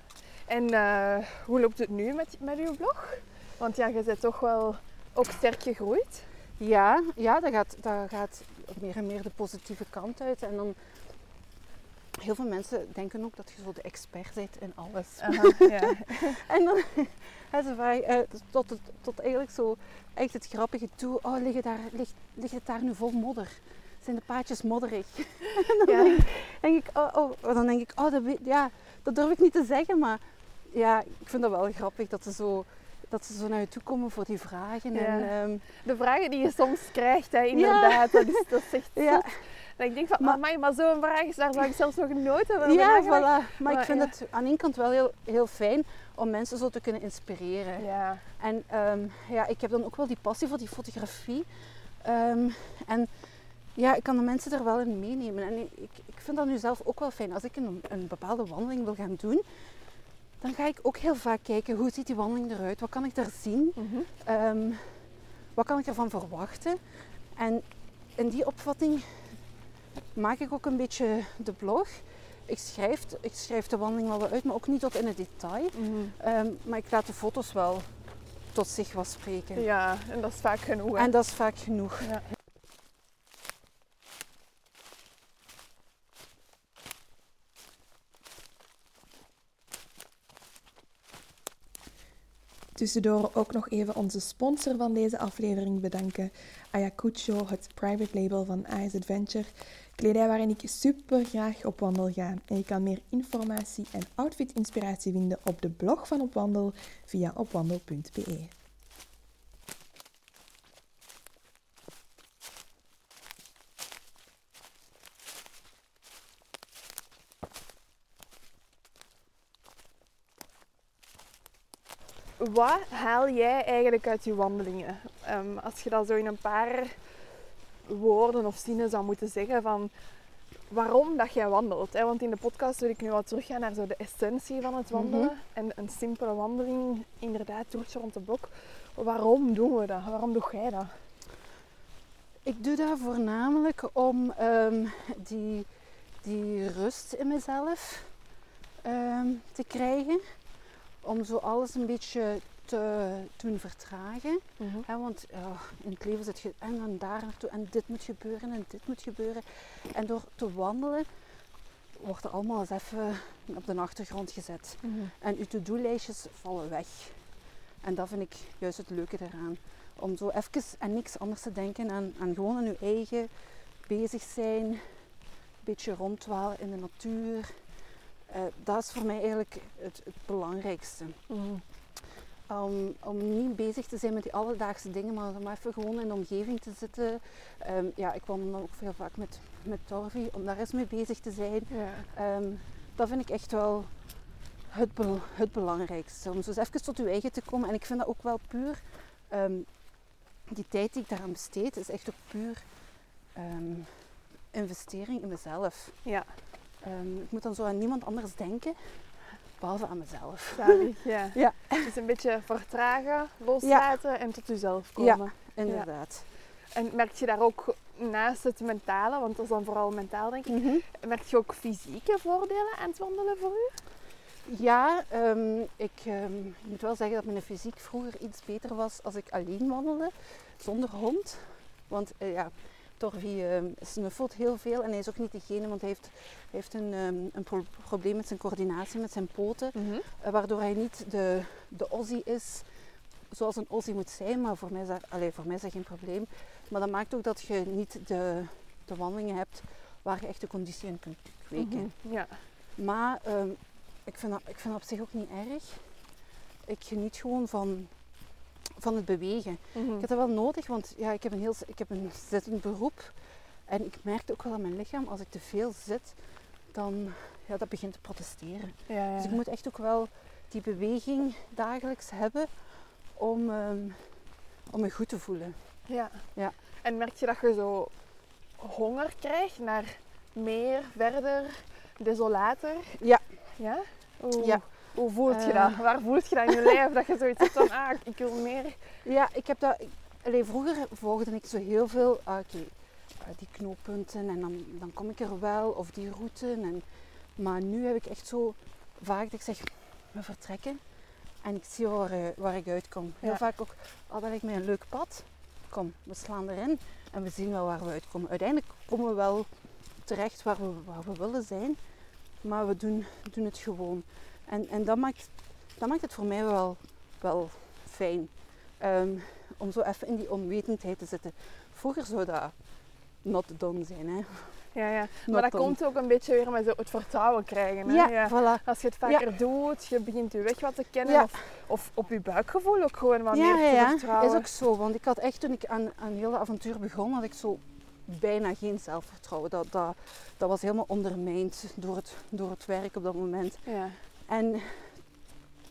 S1: En eh, hoe loopt het nu met, met uw blog? Want ja, je bent toch wel ook sterk gegroeid.
S2: Ja, ja dat, gaat, dat gaat meer en meer de positieve kant uit. En dan, heel veel mensen denken ook dat je zo de expert bent in alles.
S1: ja.
S2: En dan ze vragen, eh, tot, het, tot eigenlijk zo echt het grappige toe. Oh, liggen daar, ligt, ligt het daar nu vol modder? Zijn de paadjes modderig? en dan
S1: Ja.
S2: denk, ik, oh, oh, dan denk ik, oh, dat, ja, dat durf ik niet te zeggen. Maar ja, ik vind dat wel grappig dat ze zo, dat ze zo naar je toe komen voor die vragen.
S1: Ja.
S2: En, ehm,
S1: De vragen die je soms krijgt, hè, inderdaad. Dat, is, dat is echt
S2: ja,
S1: zot. Ik denk van,
S2: Maar-
S1: maar, maar zo'n vraag is daar zou ik zelfs nog nooit over
S2: ja, voilà. Maar ik vind het aan ene kant wel heel, heel fijn om mensen zo te kunnen inspireren.
S1: Ja,
S2: En ehm, ja, ik heb dan ook wel die passie voor die fotografie. Ehm, en ja, ik kan de mensen er wel in meenemen. En ik, ik vind dat nu zelf ook wel fijn. Als ik een, een bepaalde wandeling wil gaan doen, dan ga ik ook heel vaak kijken hoe ziet die wandeling eruit? Wat kan ik daar zien?
S1: Mhm.
S2: Ehm, wat kan ik ervan verwachten? En in die opvatting maak ik ook een beetje de blog. Ik schrijf, ik schrijf de wandeling wel wat uit, maar ook niet tot in het detail.
S1: Mhm.
S2: Ehm, maar ik laat de foto's wel tot zich wel spreken.
S1: ja, en dat is vaak genoeg. hè.
S2: En dat is vaak genoeg.
S1: Ja. Tussendoor ook nog even onze sponsor van deze aflevering bedanken, Ayacucho, het private label van Ice Adventure. Kledij waarin ik super graag op wandel ga. En je kan meer informatie en outfit-inspiratie vinden op de blog van Opwandel via opwandel.be. Wat haal jij eigenlijk uit je wandelingen? Ehm, als je dat zo in een paar woorden of zinnen zou moeten zeggen van waarom dat jij wandelt. Hè? Want in de podcast wil ik nu wat teruggaan naar zo de essentie van het wandelen.
S2: Mhm.
S1: En een simpele wandeling, inderdaad, toertje rond de blok. Waarom doen we dat? Waarom doe jij dat?
S2: Ik doe dat voornamelijk om ehm, die, die rust in mezelf ehm, te krijgen. Om zo alles een beetje te doen vertragen. Hè, want ja, in het leven zit je en dan daar naartoe en dit moet gebeuren en dit moet gebeuren. En door te wandelen wordt er allemaal eens even op de achtergrond gezet. En je to-do-lijstjes vallen weg. En dat vind ik juist het leuke eraan. Om zo even aan niks anders te denken en, en gewoon aan je eigen bezig zijn. Een beetje rondwalen in de natuur. Eh, dat is voor mij eigenlijk het, het belangrijkste. Om, om niet bezig te zijn met die alledaagse dingen, maar om even gewoon in de omgeving te zitten. Ehm, ja, ik wandel ook veel vaak met, met Torvi, om daar eens mee bezig te zijn.
S1: Ja.
S2: Ehm, dat vind ik echt wel het, het belangrijkste. Om zo eens even tot uw eigen te komen. En ik vind dat ook wel puur, ehm, die tijd die ik daaraan besteed, is echt ook puur investering in mezelf.
S1: ja,
S2: Ehm, ik moet dan zo aan niemand anders denken, behalve aan mezelf.
S1: zalig. Ja.
S2: Ja.
S1: Dus een beetje vertragen, loslaten en tot jezelf komen.
S2: Inderdaad.
S1: En merk je daar ook naast het mentale, want dat is dan vooral mentaal denk ik,
S2: Mhm.
S1: merk je ook fysieke voordelen aan het wandelen voor u?
S2: Ja, ehm, ik, ehm, ik moet wel zeggen dat mijn fysiek vroeger iets beter was als ik alleen wandelde, zonder hond. Want eh, ja, Torvi ehm, snuffelt heel veel en hij is ook niet degene, want hij heeft, heeft een, ehm, een pro- probleem met zijn coördinatie, met zijn poten. eh, waardoor hij niet de, de Aussie is zoals een Aussie moet zijn. Maar voor mij, is dat, voor mij is dat geen probleem. Maar dat maakt ook dat je niet de, de wandelingen hebt waar je echt de conditie in kunt kweken.
S1: Mhm. Ja.
S2: Maar ehm, ik, vind dat, ik vind dat op zich ook niet erg. Ik geniet gewoon van, van het bewegen.
S1: Mhm.
S2: Ik heb dat wel nodig, want ja, ik, heb een heel, ik heb een zittend beroep. En ik merkte ook wel aan mijn lichaam, als ik te veel zit, dan ja, dat begint te protesteren.
S1: Ja, ja.
S2: Dus ik moet echt ook wel die beweging dagelijks hebben om, ehm, om me goed te voelen.
S1: Ja.
S2: Ja.
S1: En merk je dat je zo honger krijgt naar meer, verder, desolater?
S2: Ja.
S1: Ja? Hoe,
S2: Ja.
S1: Hoe voelt je
S2: Eh.
S1: dat? Waar voelt je dat in je lijf? Dat je zoiets hebt van, ah, ik wil meer.
S2: Ja, ik heb dat. ik- allee, vroeger volgde ik zo heel veel. ah, oké, ah, die knooppunten en dan, dan kom ik er wel, of die route. En, maar nu heb ik echt zo vaak dat ik zeg, we vertrekken en ik zie waar, eh, waar ik uitkom. Heel
S1: Ja.
S2: vaak ook, al dat lijkt mij een leuk pad. Kom, we slaan erin en we zien wel waar we uitkomen. Uiteindelijk komen we wel terecht waar we, waar we willen zijn, maar we doen, doen het gewoon. En, en dat, maakt, dat maakt het voor mij wel, wel fijn. Ehm, om zo even in die onwetendheid te zitten. Vroeger zou dat not done zijn. Hè?
S1: Ja, ja. Maar dat
S2: done.
S1: komt ook een beetje weer met het vertrouwen krijgen. Hè?
S2: Ja, voilà.
S1: Als je het vaker doet, je begint je weg wat te kennen.
S2: Ja.
S1: Of, of op je buikgevoel ook gewoon wat
S2: Ja,
S1: meer te
S2: ja.
S1: vertrouwen.
S2: is ook zo. Want ik had echt toen ik aan, aan heel dat avontuur begon, had ik zo bijna geen zelfvertrouwen. Dat, dat, dat was helemaal ondermijnd door het, door het werk op dat moment. En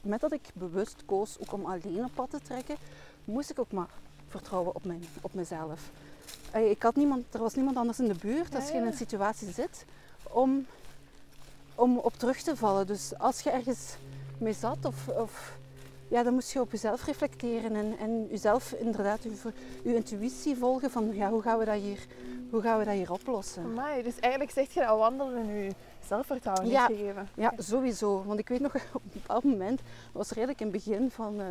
S2: met dat ik bewust koos ook om alleen op pad te trekken, moest ik ook maar vertrouwen op, mijn, op mezelf. Ik had niemand, er was niemand anders in de buurt als je in een situatie zit om, om op terug te vallen. Dus als je ergens mee zat, of, of, ja, dan moest je op jezelf reflecteren en, en jezelf inderdaad, je, je intuïtie volgen van ja, hoe, gaan we dat hier, hoe gaan we dat hier oplossen.
S1: Amai, dus eigenlijk zeg je dat wandelen je zelfvertrouwen
S2: Ja.
S1: heeft gegeven.
S2: Ja, sowieso. Want ik weet nog, op een bepaald moment, dat was redelijk in het begin van, eh,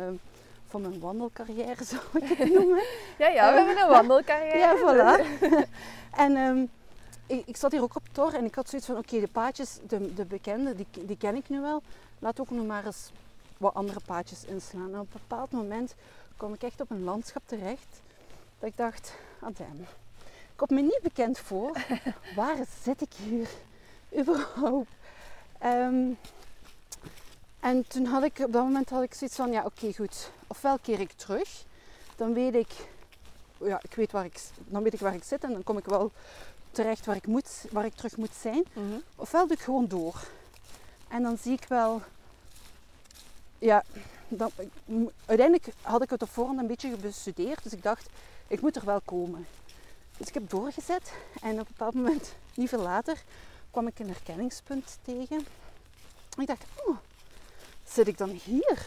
S2: van mijn wandelcarrière, zou ik het noemen.
S1: Ja, ja, we hebben een wandelcarrière.
S2: ja, voilà. en ehm, ik, ik zat hier ook op Tor en ik had zoiets van, oké, de paadjes, de, de bekende, die, die ken ik nu wel. Laat ook nog maar eens wat andere paadjes inslaan. En op een bepaald moment kwam ik echt op een landschap terecht dat ik dacht, ah damn, komt me niet bekend voor. Waar zit ik hier überhaupt? Ehm, en toen had ik, op dat moment had ik zoiets van, ja oké goed, ofwel keer ik terug, dan weet ik, ja, ik weet waar ik, dan weet ik waar ik zit en dan kom ik wel terecht waar ik, moet, waar ik terug moet zijn.
S1: Mhm.
S2: Ofwel doe ik gewoon door. En dan zie ik wel, ja, dan, uiteindelijk had ik het op voorhand een beetje bestudeerd, dus ik dacht, ik moet er wel komen. Dus ik heb doorgezet en op een bepaald moment, niet veel later, kwam ik een herkenningspunt tegen. ik dacht, oh, zit ik dan hier?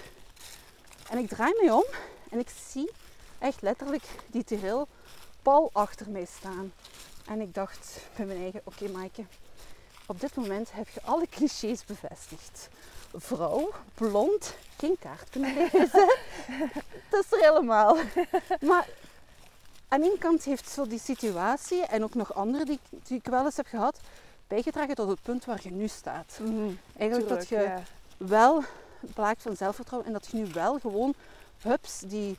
S2: En ik draai me om en ik zie echt letterlijk die trail pal achter mij staan. En ik dacht bij mijn eigen, oké Maaike, op dit moment heb je alle clichés bevestigd. Vrouw, blond, geen kaart kunnen lezen. dat is er helemaal. Maar aan één kant heeft zo die situatie en ook nog andere die, die ik wel eens heb gehad, bijgedragen tot het punt waar je nu staat.
S1: Mhm,
S2: Eigenlijk
S1: tuurlijk,
S2: dat je
S1: ja.
S2: wel blaakt van zelfvertrouwen en dat je nu wel gewoon hups die,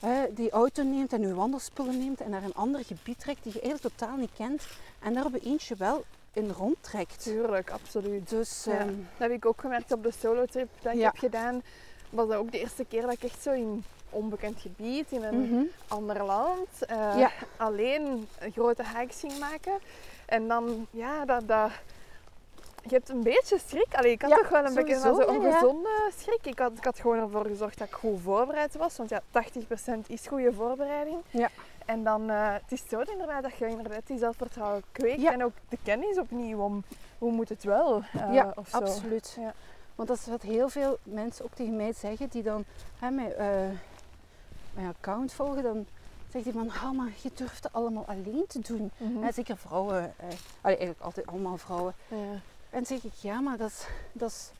S2: hè, die auto neemt en je wandelspullen neemt en naar een ander gebied trekt die je eigenlijk totaal niet kent en daar op eentje wel in rondtrekt.
S1: Tuurlijk, absoluut.
S2: Dus
S1: Ja.
S2: ehm,
S1: Dat heb ik ook gemerkt op de solo-trip dat ik
S2: Ja.
S1: heb gedaan. Was dat ook de eerste keer dat ik echt zo in onbekend gebied, in een
S2: mhm.
S1: ander land, eh,
S2: Ja.
S1: alleen een grote hikes ging maken. En dan, ja, dat, dat, je hebt een beetje schrik. Allee, ik had
S2: Ja,
S1: toch wel een beetje
S2: ja.
S1: ongezonde schrik. Ik had, ik had gewoon ervoor gezorgd dat ik goed voorbereid was. Want ja, 80% is goede voorbereiding.
S2: Ja.
S1: En dan, eh, het is zo inderdaad dat je inderdaad die zelfvertrouwen kweekt.
S2: Ja.
S1: En ook de kennis opnieuw om hoe moet het wel. eh,
S2: ja,
S1: of zo.
S2: absoluut.
S1: Ja.
S2: Want dat is wat heel veel mensen ook tegen mij zeggen die dan hè, mijn, eh, mijn account volgen. Dan zegt hij van, oh, maar je durft het allemaal alleen te doen.
S1: Mhm.
S2: Zeker vrouwen. Eh, allee, eigenlijk altijd allemaal vrouwen.
S1: Ja.
S2: En zeg ik, ja, maar dat is, dat is,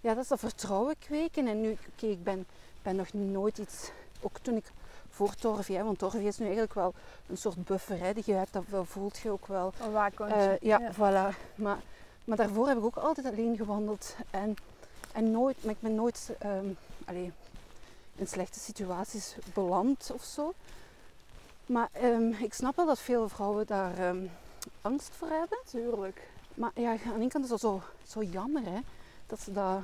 S2: ja, dat, is dat vertrouwen kweken. En nu, oké, ik ben, ben nog nooit iets, ook toen ik voor Torvie, hè, want Torvie is nu eigenlijk wel een soort buffer hè, die je hebt, dat wel voelt je ook wel.
S1: Een waakhondje.
S2: Eh, ja, voilà. Maar, maar daarvoor heb ik ook altijd alleen gewandeld. En, en nooit, maar ik ben nooit ehm, allee, in slechte situaties beland of zo. Maar ehm, ik snap wel dat veel vrouwen daar ehm, angst voor hebben.
S1: Tuurlijk.
S2: Maar ja, aan de ene kant is dat zo, zo jammer hè, dat ze dat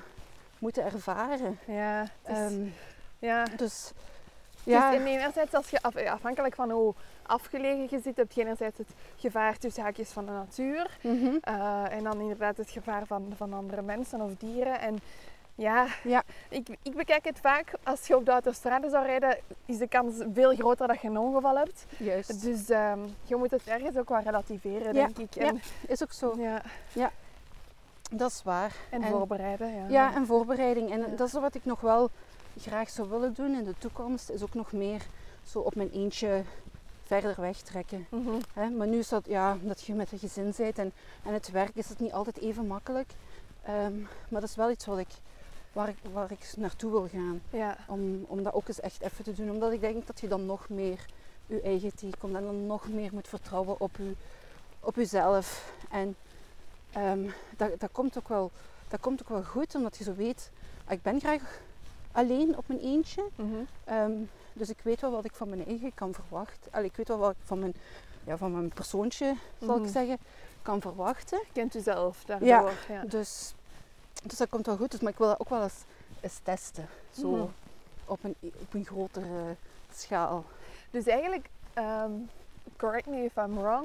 S2: moeten ervaren.
S1: Ja, het is-
S2: Ehm,
S1: ja.
S2: dus
S1: Ja. Dus enerzijds, als je af- afhankelijk van hoe afgelegen je zit, heb je enerzijds het gevaar tussen haakjes van de natuur.
S2: mhm,
S1: eh, en dan inderdaad het gevaar van, van andere mensen of dieren. En ja,
S2: Ja.
S1: Ik, ik bekijk het vaak, als je op de autostrade zou rijden, is de kans veel groter dat je een ongeval hebt.
S2: juist.
S1: Dus ehm, je moet het ergens ook wel relativeren,
S2: Ja,
S1: denk ik.
S2: ja.
S1: En,
S2: Is ook zo.
S1: ja,
S2: Dat is waar.
S1: en,
S2: En-
S1: voorbereiden. Ja,
S2: Ja, en voorbereiding. En
S1: Ja.
S2: dat is wat ik nog wel graag zou willen doen in de toekomst. Is ook nog meer zo op mijn eentje verder wegtrekken.
S1: Mhm.
S2: Hè? Maar nu is dat, ja, omdat je met een gezin bent en, en het werk is het niet altijd even makkelijk. Ehm, maar dat is wel iets wat ik, waar, ik, waar ik naartoe wil gaan.
S1: ja.
S2: Om, om dat ook eens echt even te doen. Omdat ik denk dat je dan nog meer je eigen tegenkomt. En dan nog meer moet vertrouwen op, je, op jezelf. En ehm, dat, dat, komt ook wel, dat komt ook wel goed. Omdat je zo weet, ah, ik ben graag alleen op mijn eentje.
S1: Mhm.
S2: Ehm, dus ik weet wel wat ik van mijn eigen kan verwachten. Allee, ik weet wel wat ik van mijn, ja, van mijn persoontje, zal
S1: Mhm.
S2: ik zeggen, kan verwachten.
S1: Je kent jezelf daardoor.
S2: Ja.
S1: Ja.
S2: Dus, dus dat komt wel goed. Dus, maar ik wil dat ook wel eens, eens testen. Zo
S1: Mhm.
S2: op, een, op een grotere schaal.
S1: Dus eigenlijk, ehm, correct me if I'm wrong,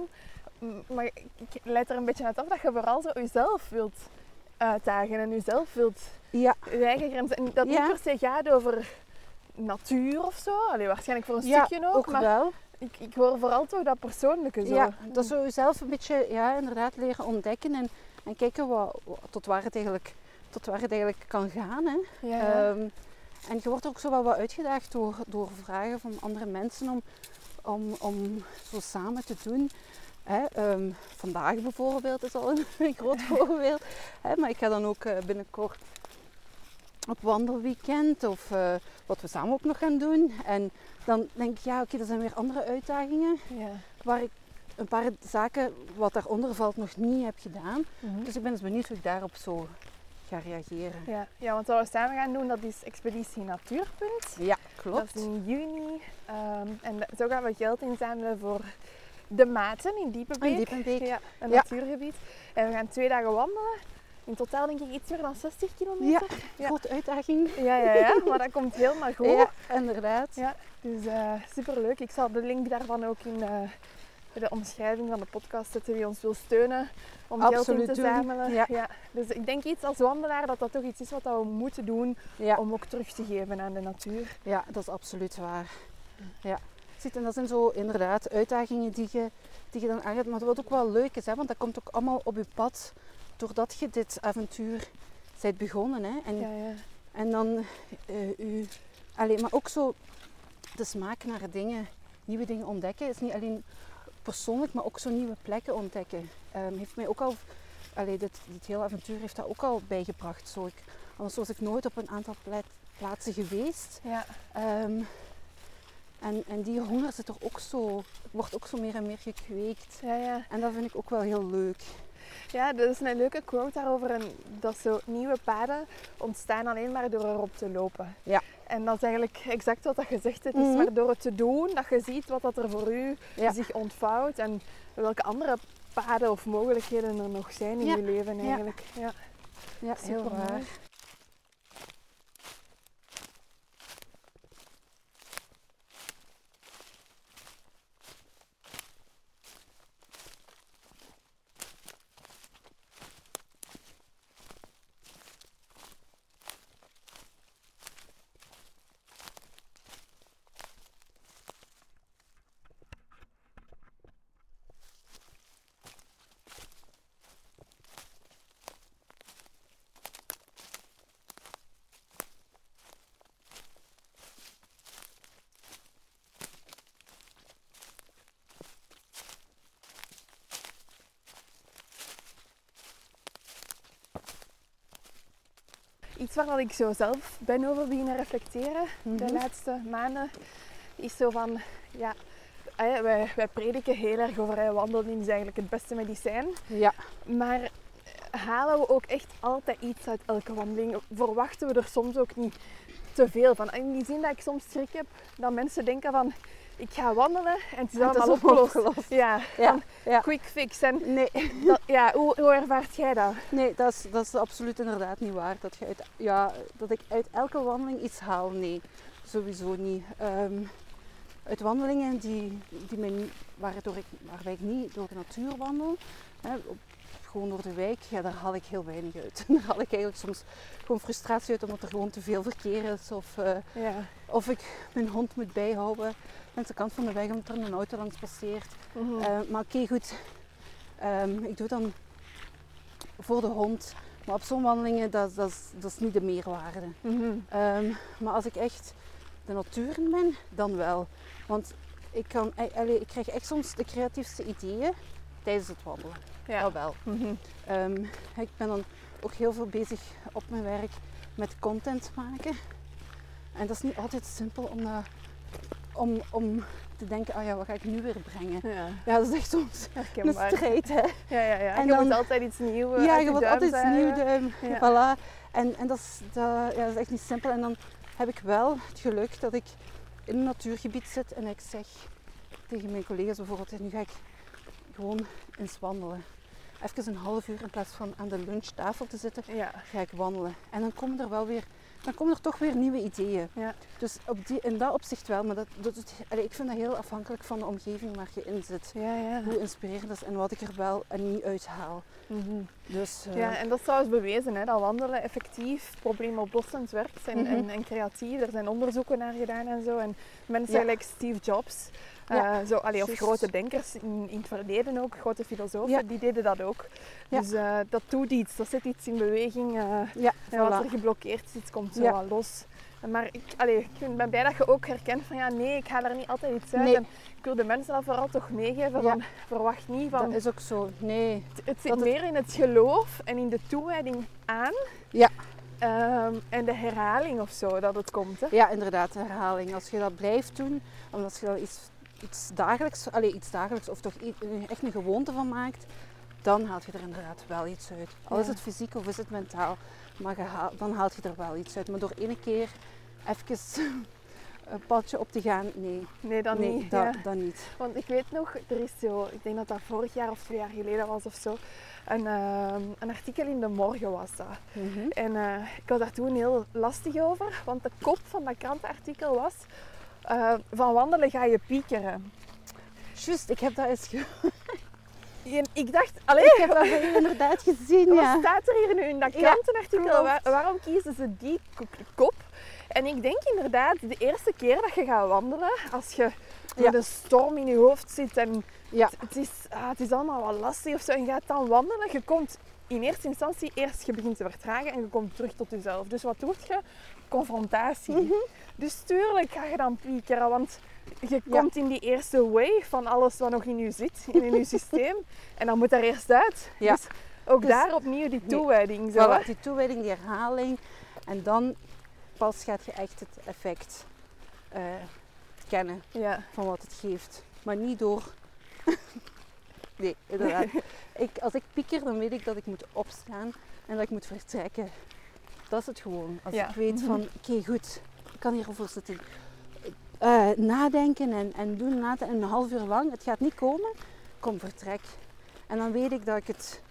S1: maar ik leid er een beetje uit af dat je vooral zo jezelf wilt uitdagen en jezelf wilt
S2: Ja,
S1: je eigen grenzen. En dat
S2: Ja.
S1: niet per se gaat over natuur of zo. Allee, waarschijnlijk voor een
S2: ja
S1: stukje ook,
S2: ook
S1: maar
S2: wel.
S1: ik, ik hoor vooral toch dat persoonlijke zo.
S2: Ja, dat zou je zelf een beetje ja, inderdaad leren ontdekken en, en kijken wat, wat- tot, waar het eigenlijk, tot waar het eigenlijk kan gaan. Hè.
S1: Ja.
S2: Ehm, en je wordt ook zo wel wat uitgedaagd door, door vragen van andere mensen om, om, om zo samen te doen. Hè, ehm, vandaag bijvoorbeeld is al een, groot voorbeeld. Hè, maar ik ga dan ook eh, binnenkort op wandelweekend of eh, wat we samen ook nog gaan doen. En dan denk ik, ja oké, er zijn weer andere uitdagingen
S1: ja.
S2: waar ik een paar zaken wat daaronder valt nog niet heb gedaan.
S1: Mhm.
S2: Dus ik ben dus benieuwd hoe ik daarop zo ga reageren.
S1: Ja. ja, want wat we samen gaan doen, dat is Expeditie Natuurpunt.
S2: Ja,
S1: Dat
S2: klopt.
S1: is in juni. Ehm, en zo gaan we geld inzamelen voor de Maten in Diepenbeek.
S2: In Diepenbeek.
S1: Ja, een
S2: Ja.
S1: natuurgebied. En we gaan twee dagen wandelen. In totaal denk ik iets meer dan 60 kilometer. Ja.
S2: Grote uitdaging.
S1: Ja, ja, ja. Maar dat komt helemaal goed.
S2: Ja, inderdaad.
S1: Ja, dus eh superleuk. Ik zal de link daarvan ook in de omschrijving van de podcast zetten wie ons wil steunen om geld in te zamelen.
S2: Ja.
S1: Dus ik denk iets als wandelaar dat dat toch iets is wat we moeten doen
S2: Ja.
S1: om ook terug te geven aan de natuur.
S2: Ja, dat is absoluut waar. Ja. Ziet, en dat zijn zo inderdaad uitdagingen die je, die je dan aangaat. Maar wat ook wel leuk is, hè, want dat komt ook allemaal op je pad doordat je dit avontuur bent begonnen. Hè. En,
S1: Ja, ja.
S2: en dan eh u, allee, maar ook zo de smaak naar dingen, nieuwe dingen ontdekken, is niet alleen persoonlijk, maar ook zo nieuwe plekken ontdekken. Ehm, heeft mij ook al, allee, dit, dit hele avontuur heeft dat ook al bijgebracht. Zo, ik, anders was ik nooit op een aantal pla- plaatsen geweest.
S1: ja.
S2: Ehm, en, en die honger zit er ook zo, wordt ook zo meer en meer gekweekt.
S1: Ja, ja.
S2: En dat vind ik ook wel heel leuk.
S1: ja, dat is een leuke quote daarover. En dat zo nieuwe paden ontstaan alleen maar door erop te lopen.
S2: Ja.
S1: En dat is eigenlijk exact wat dat gezegd. Het
S2: Mhm.
S1: is maar door het te doen dat je ziet wat dat er voor u
S2: Ja.
S1: zich ontvouwt. En welke andere paden of mogelijkheden er nog zijn in je leven eigenlijk. Ja.
S2: Ja, heel waar.
S1: Iets waar ik zo zelf ben over beginnen reflecteren de
S2: Mhm.
S1: laatste maanden, is zo van, ja, eh, wij, wij prediken heel erg over wandelen is eigenlijk het beste medicijn.
S2: Ja,
S1: Maar halen we ook echt altijd iets uit elke wandeling? Verwachten we er soms ook niet te veel van? In die zin dat ik soms schrik heb dat mensen denken van, ik ga wandelen en het is
S2: En het is
S1: allemaal opgelost.
S2: opgelost.
S1: Ja,
S2: Ja,
S1: quick fix. En
S2: nee,
S1: dat, ja, hoe, hoe ervaart jij dat?
S2: nee dat, is, dat is absoluut inderdaad niet waar. Dat, je uit, ja, dat ik uit elke wandeling iets haal, nee. Sowieso niet. Ehm, uit wandelingen die, die niet- waardoor ik, waarbij ik niet door de natuur wandel, hè, op, gewoon door de wijk, ja, daar haal ik heel weinig uit. daar haal ik eigenlijk soms gewoon frustratie uit omdat er gewoon te veel verkeer is. Of, eh,
S1: Ja.
S2: of ik mijn hond moet bijhouden langs de kant van de weg omdat er een auto langs passeert.
S1: Mhm.
S2: Eh, maar oké, goed. Ehm, ik doe dan voor de hond. Maar op zo'n wandelingen, dat, dat, is, dat is niet de meerwaarde.
S1: Mhm.
S2: Ehm, maar als ik echt de natuur in ben, dan wel. Want ik, kan, eh, ik krijg echt soms de creatiefste ideeën tijdens het wandelen.
S1: Ja.
S2: Dat wel.
S1: Mhm.
S2: Ehm, ik ben dan ook heel veel bezig op mijn werk met content maken. En dat is niet altijd simpel om, om, om te denken, oh ja, wat ga ik nu weer brengen?
S1: Ja,
S2: Ja, dat is echt soms een strijd, hè?
S1: Ja, ja, ja.
S2: En
S1: je
S2: dan-
S1: moet altijd iets nieuws
S2: ja, je
S1: duim
S2: altijd
S1: zuigen.
S2: nieuw duim.
S1: Ja.
S2: Voilà. En, en dat, is, dat, ja, dat is echt niet simpel. En dan heb ik wel het geluk dat ik in een natuurgebied zit en ik zeg tegen mijn collega's bijvoorbeeld, nu ga ik gewoon eens wandelen. Even een half uur in plaats van aan de lunchtafel te zitten,
S1: Ja.
S2: ga ik wandelen. En dan komen er wel weer, dan komen er toch weer nieuwe ideeën.
S1: Ja.
S2: Dus op die, in dat opzicht wel, maar dat, dat, allee, ik vind dat heel afhankelijk van de omgeving waar je in zit.
S1: Ja, ja.
S2: Hoe inspirerend dat is en wat ik er wel en niet uithaal.
S1: Mhm.
S2: Dus, eh,
S1: Ja, en dat is trouwens bewezen, hè, dat wandelen effectief probleemoplossend werkt en,
S2: Mhm.
S1: en, en creatief. Er zijn onderzoeken naar gedaan en zo. En mensen
S2: Ja.
S1: like Steve Jobs,
S2: Ja,
S1: eh, zo, allee, of grote denkers in, in het verleden ook, grote filosofen,
S2: Ja.
S1: die deden dat ook.
S2: Ja.
S1: Dus eh, dat doet iets, dat zet iets in beweging. eh,
S2: ja,
S1: en wat
S2: voilà.
S1: er geblokkeerd zit, komt zo wat los. Maar ik, allee, ik ben blij dat je ook herkent van ja, nee, ik haal er niet altijd iets uit.
S2: Nee.
S1: En ik wil de mensen dat vooral toch meegeven van verwacht niet van
S2: Dat is ook zo. Nee.
S1: het, het zit
S2: Dat het-
S1: meer in het geloof en in de toewijding aan.
S2: Ja.
S1: Ehm, en de herhaling of zo dat het komt. Hè?
S2: Ja, inderdaad, herhaling. Als je dat blijft doen, omdat je daar iets, iets dagelijks, allee, iets dagelijks of toch echt een gewoonte van maakt, dan haalt je er inderdaad wel iets uit. Al is het fysiek of is het mentaal, maar haal- dan haalt je er wel iets uit. Maar door ene keer even een padje op te gaan, nee,
S1: Nee, dan
S2: nee
S1: niet.
S2: dat,
S1: ja.
S2: dat niet.
S1: Want ik weet nog, er is zo, ik denk dat dat vorig jaar of twee jaar geleden was of zo, een, ehm, een artikel in de morgen was dat.
S2: Mhm.
S1: En eh, ik was daar toen heel lastig over, want de kop van dat krantenartikel was, eh, van wandelen ga je piekeren.
S2: Juist, ik heb dat eens ge-
S1: En ik dacht, allee,
S2: ik heb dat inderdaad gezien,
S1: wat
S2: ja.
S1: staat er hier nu in dat
S2: Ja,
S1: krantenartikel? Waar- waarom kiezen ze die kop? En ik denk inderdaad, de eerste keer dat je gaat wandelen, als je
S2: Ja.
S1: met een storm in je hoofd zit en
S2: Ja,
S1: het is, ah, het is allemaal wat lastig of zo. En je gaat dan wandelen. Je komt in eerste instantie eerst, je begint te vertragen en je komt terug tot jezelf. Dus wat doe je? Confrontatie.
S2: Mhm.
S1: Dus tuurlijk ga je dan piekeren, want je komt in die eerste wave van alles wat nog in je zit, in, in je systeem. En dan moet daar eerst uit.
S2: Ja.
S1: Dus ook
S2: Dus-
S1: daar opnieuw die toewijding. Zo, hè?
S2: voilà, die toewijding, die herhaling. En dan pas gaat je echt het effect eh, kennen
S1: Ja.
S2: van wat het geeft. Maar niet door... nee, inderdaad. ik, als ik pieker, dan weet ik dat ik moet opstaan en dat ik moet vertrekken. Dat is het gewoon. Als
S1: Ja.
S2: ik weet van, oké goed, ik kan hierover zitten eh, nadenken en, en doen laten en een half uur lang. Het gaat niet komen. Kom, vertrek. En dan weet ik dat, ik het,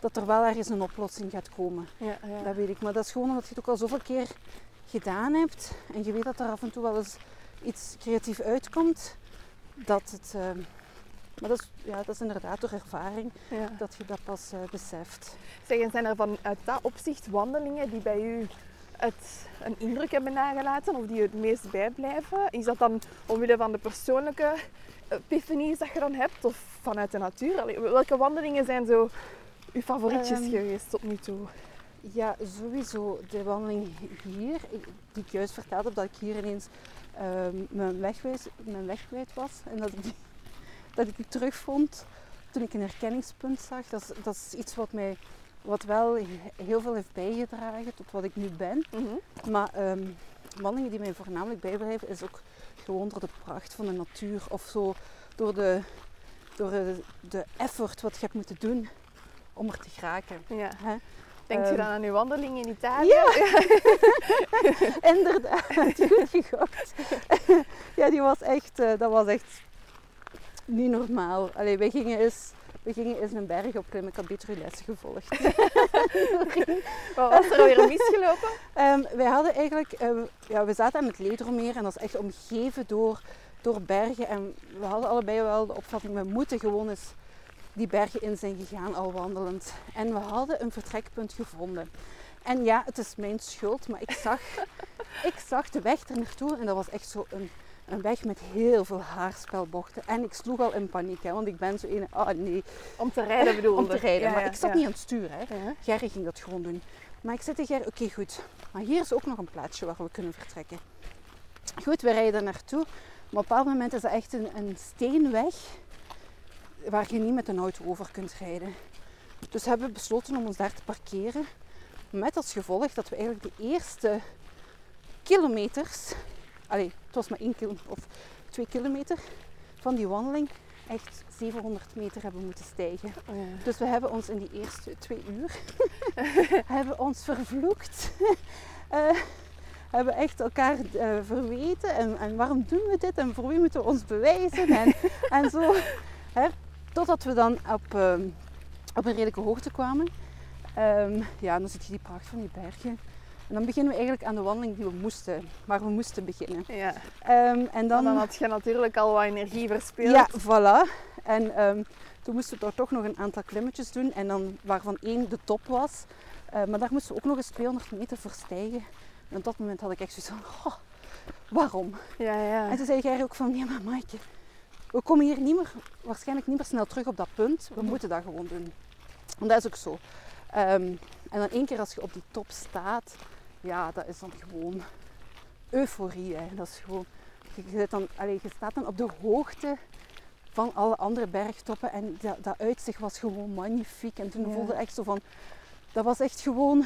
S2: dat er wel ergens een oplossing gaat komen.
S1: Ja, ja.
S2: Dat weet ik. Maar dat is gewoon omdat je het ook al zoveel keer gedaan hebt. En je weet dat er af en toe wel eens iets creatief uitkomt. Dat het... eh, maar dat is, ja, dat is inderdaad door ervaring
S1: ja.
S2: dat je dat pas eh, beseft.
S1: Zeg, en zijn er vanuit dat opzicht wandelingen die bij u het een indruk hebben nagelaten of die het meest bijblijven? Is dat dan omwille van de persoonlijke epiphanies dat je dan hebt of vanuit de natuur? Allee, welke wandelingen zijn zo uw favorietjes
S2: Ehm,
S1: geweest tot nu toe?
S2: Ja, sowieso de wandeling hier, die ik juist verteld heb, dat ik hier ineens ehm, mijn, weg mijn weg kwijt was. En dat ik, die, dat ik die terugvond toen ik een herkenningspunt zag. Dat is, dat is iets wat mij wat wel he- heel veel heeft bijgedragen tot wat ik nu ben. Maar ehm, wandelingen die mij voornamelijk bijblijven is ook gewoon door de pracht van de natuur. Of zo door de, door de, de effort wat je hebt moeten doen om er te geraken.
S1: Ja.
S2: Hè?
S1: Denkt u
S2: Ehm,
S1: dan aan uw wandeling in Italië?
S2: Ja, inderdaad. Goed gegokt. ja, die was echt, eh, dat was echt niet normaal. Allee, wij gingen eens, we gingen eens een berg opklimmen. Ik had beter uw lessen gevolgd.
S1: Wat was er alweer misgelopen?
S2: Ehm, wij hadden eigenlijk, eh, ja, we zaten aan het Ledermeer en dat is echt omgeven door, door bergen. En we hadden allebei wel de opvatting, we moeten gewoon eens die bergen in zijn gegaan, al wandelend. En we hadden een vertrekpunt gevonden. En ja, het is mijn schuld, maar ik zag, ik zag de weg er naartoe en dat was echt zo een, een weg met heel veel haarspelbochten. En ik sloeg al in paniek, hè, want ik ben zo een, ah nee,
S1: Om te rijden bedoelde
S2: om te rijden.
S1: Ja,
S2: maar
S1: ja,
S2: ik zat
S1: ja.
S2: niet aan het sturen. Hè. Gerry ging dat gewoon doen. Maar ik zei tegen Gerry, oké goed, maar hier is ook nog een plaatsje waar we kunnen vertrekken. Goed, we rijden naartoe. Maar op een bepaald moment is dat echt een, een steenweg waar je niet met een auto over kunt rijden. Dus hebben we besloten om ons daar te parkeren. Met als gevolg dat we eigenlijk de eerste kilometers, allee, het was maar één kilo of twee kilometer van die wandeling, echt 700 meter hebben moeten stijgen.
S1: Oh ja.
S2: Dus we hebben ons in die eerste twee uur hebben ons vervloekt. Eh, hebben echt elkaar eh, verweten. En, en waarom doen we dit? En voor wie moeten we ons bewijzen? En, en zo. Hè? Totdat we dan op, ehm, op een redelijke hoogte kwamen. Ehm, ja, dan zie je die pracht van die bergen. En dan beginnen we eigenlijk aan de wandeling die we moesten, waar we moesten beginnen.
S1: Ja.
S2: Ehm, en
S1: Dan,
S2: dan,
S1: had je natuurlijk al wat energie verspeeld.
S2: ja, voilà. En ehm, toen moesten we daar toch nog een aantal klimmetjes doen. En dan waarvan één de top was. Eh, maar daar moesten we ook nog eens 200 meter voor stijgen. En op dat moment had ik echt zoiets van, oh, waarom?
S1: ja, ja.
S2: En toen zei jij ook van, ja maar Maaike, we komen hier niet meer, waarschijnlijk niet meer snel terug op dat punt. We moeten dat gewoon doen. En dat is ook zo. Ehm, en dan één keer als je op die top staat, ja, dat is dan gewoon euforie. Hè. Dat is gewoon, je, zit dan, allee, je staat dan op de hoogte van alle andere bergtoppen en dat, dat uitzicht was gewoon magnifiek. En toen
S1: Ja.
S2: voelde ik echt zo van, dat was echt gewoon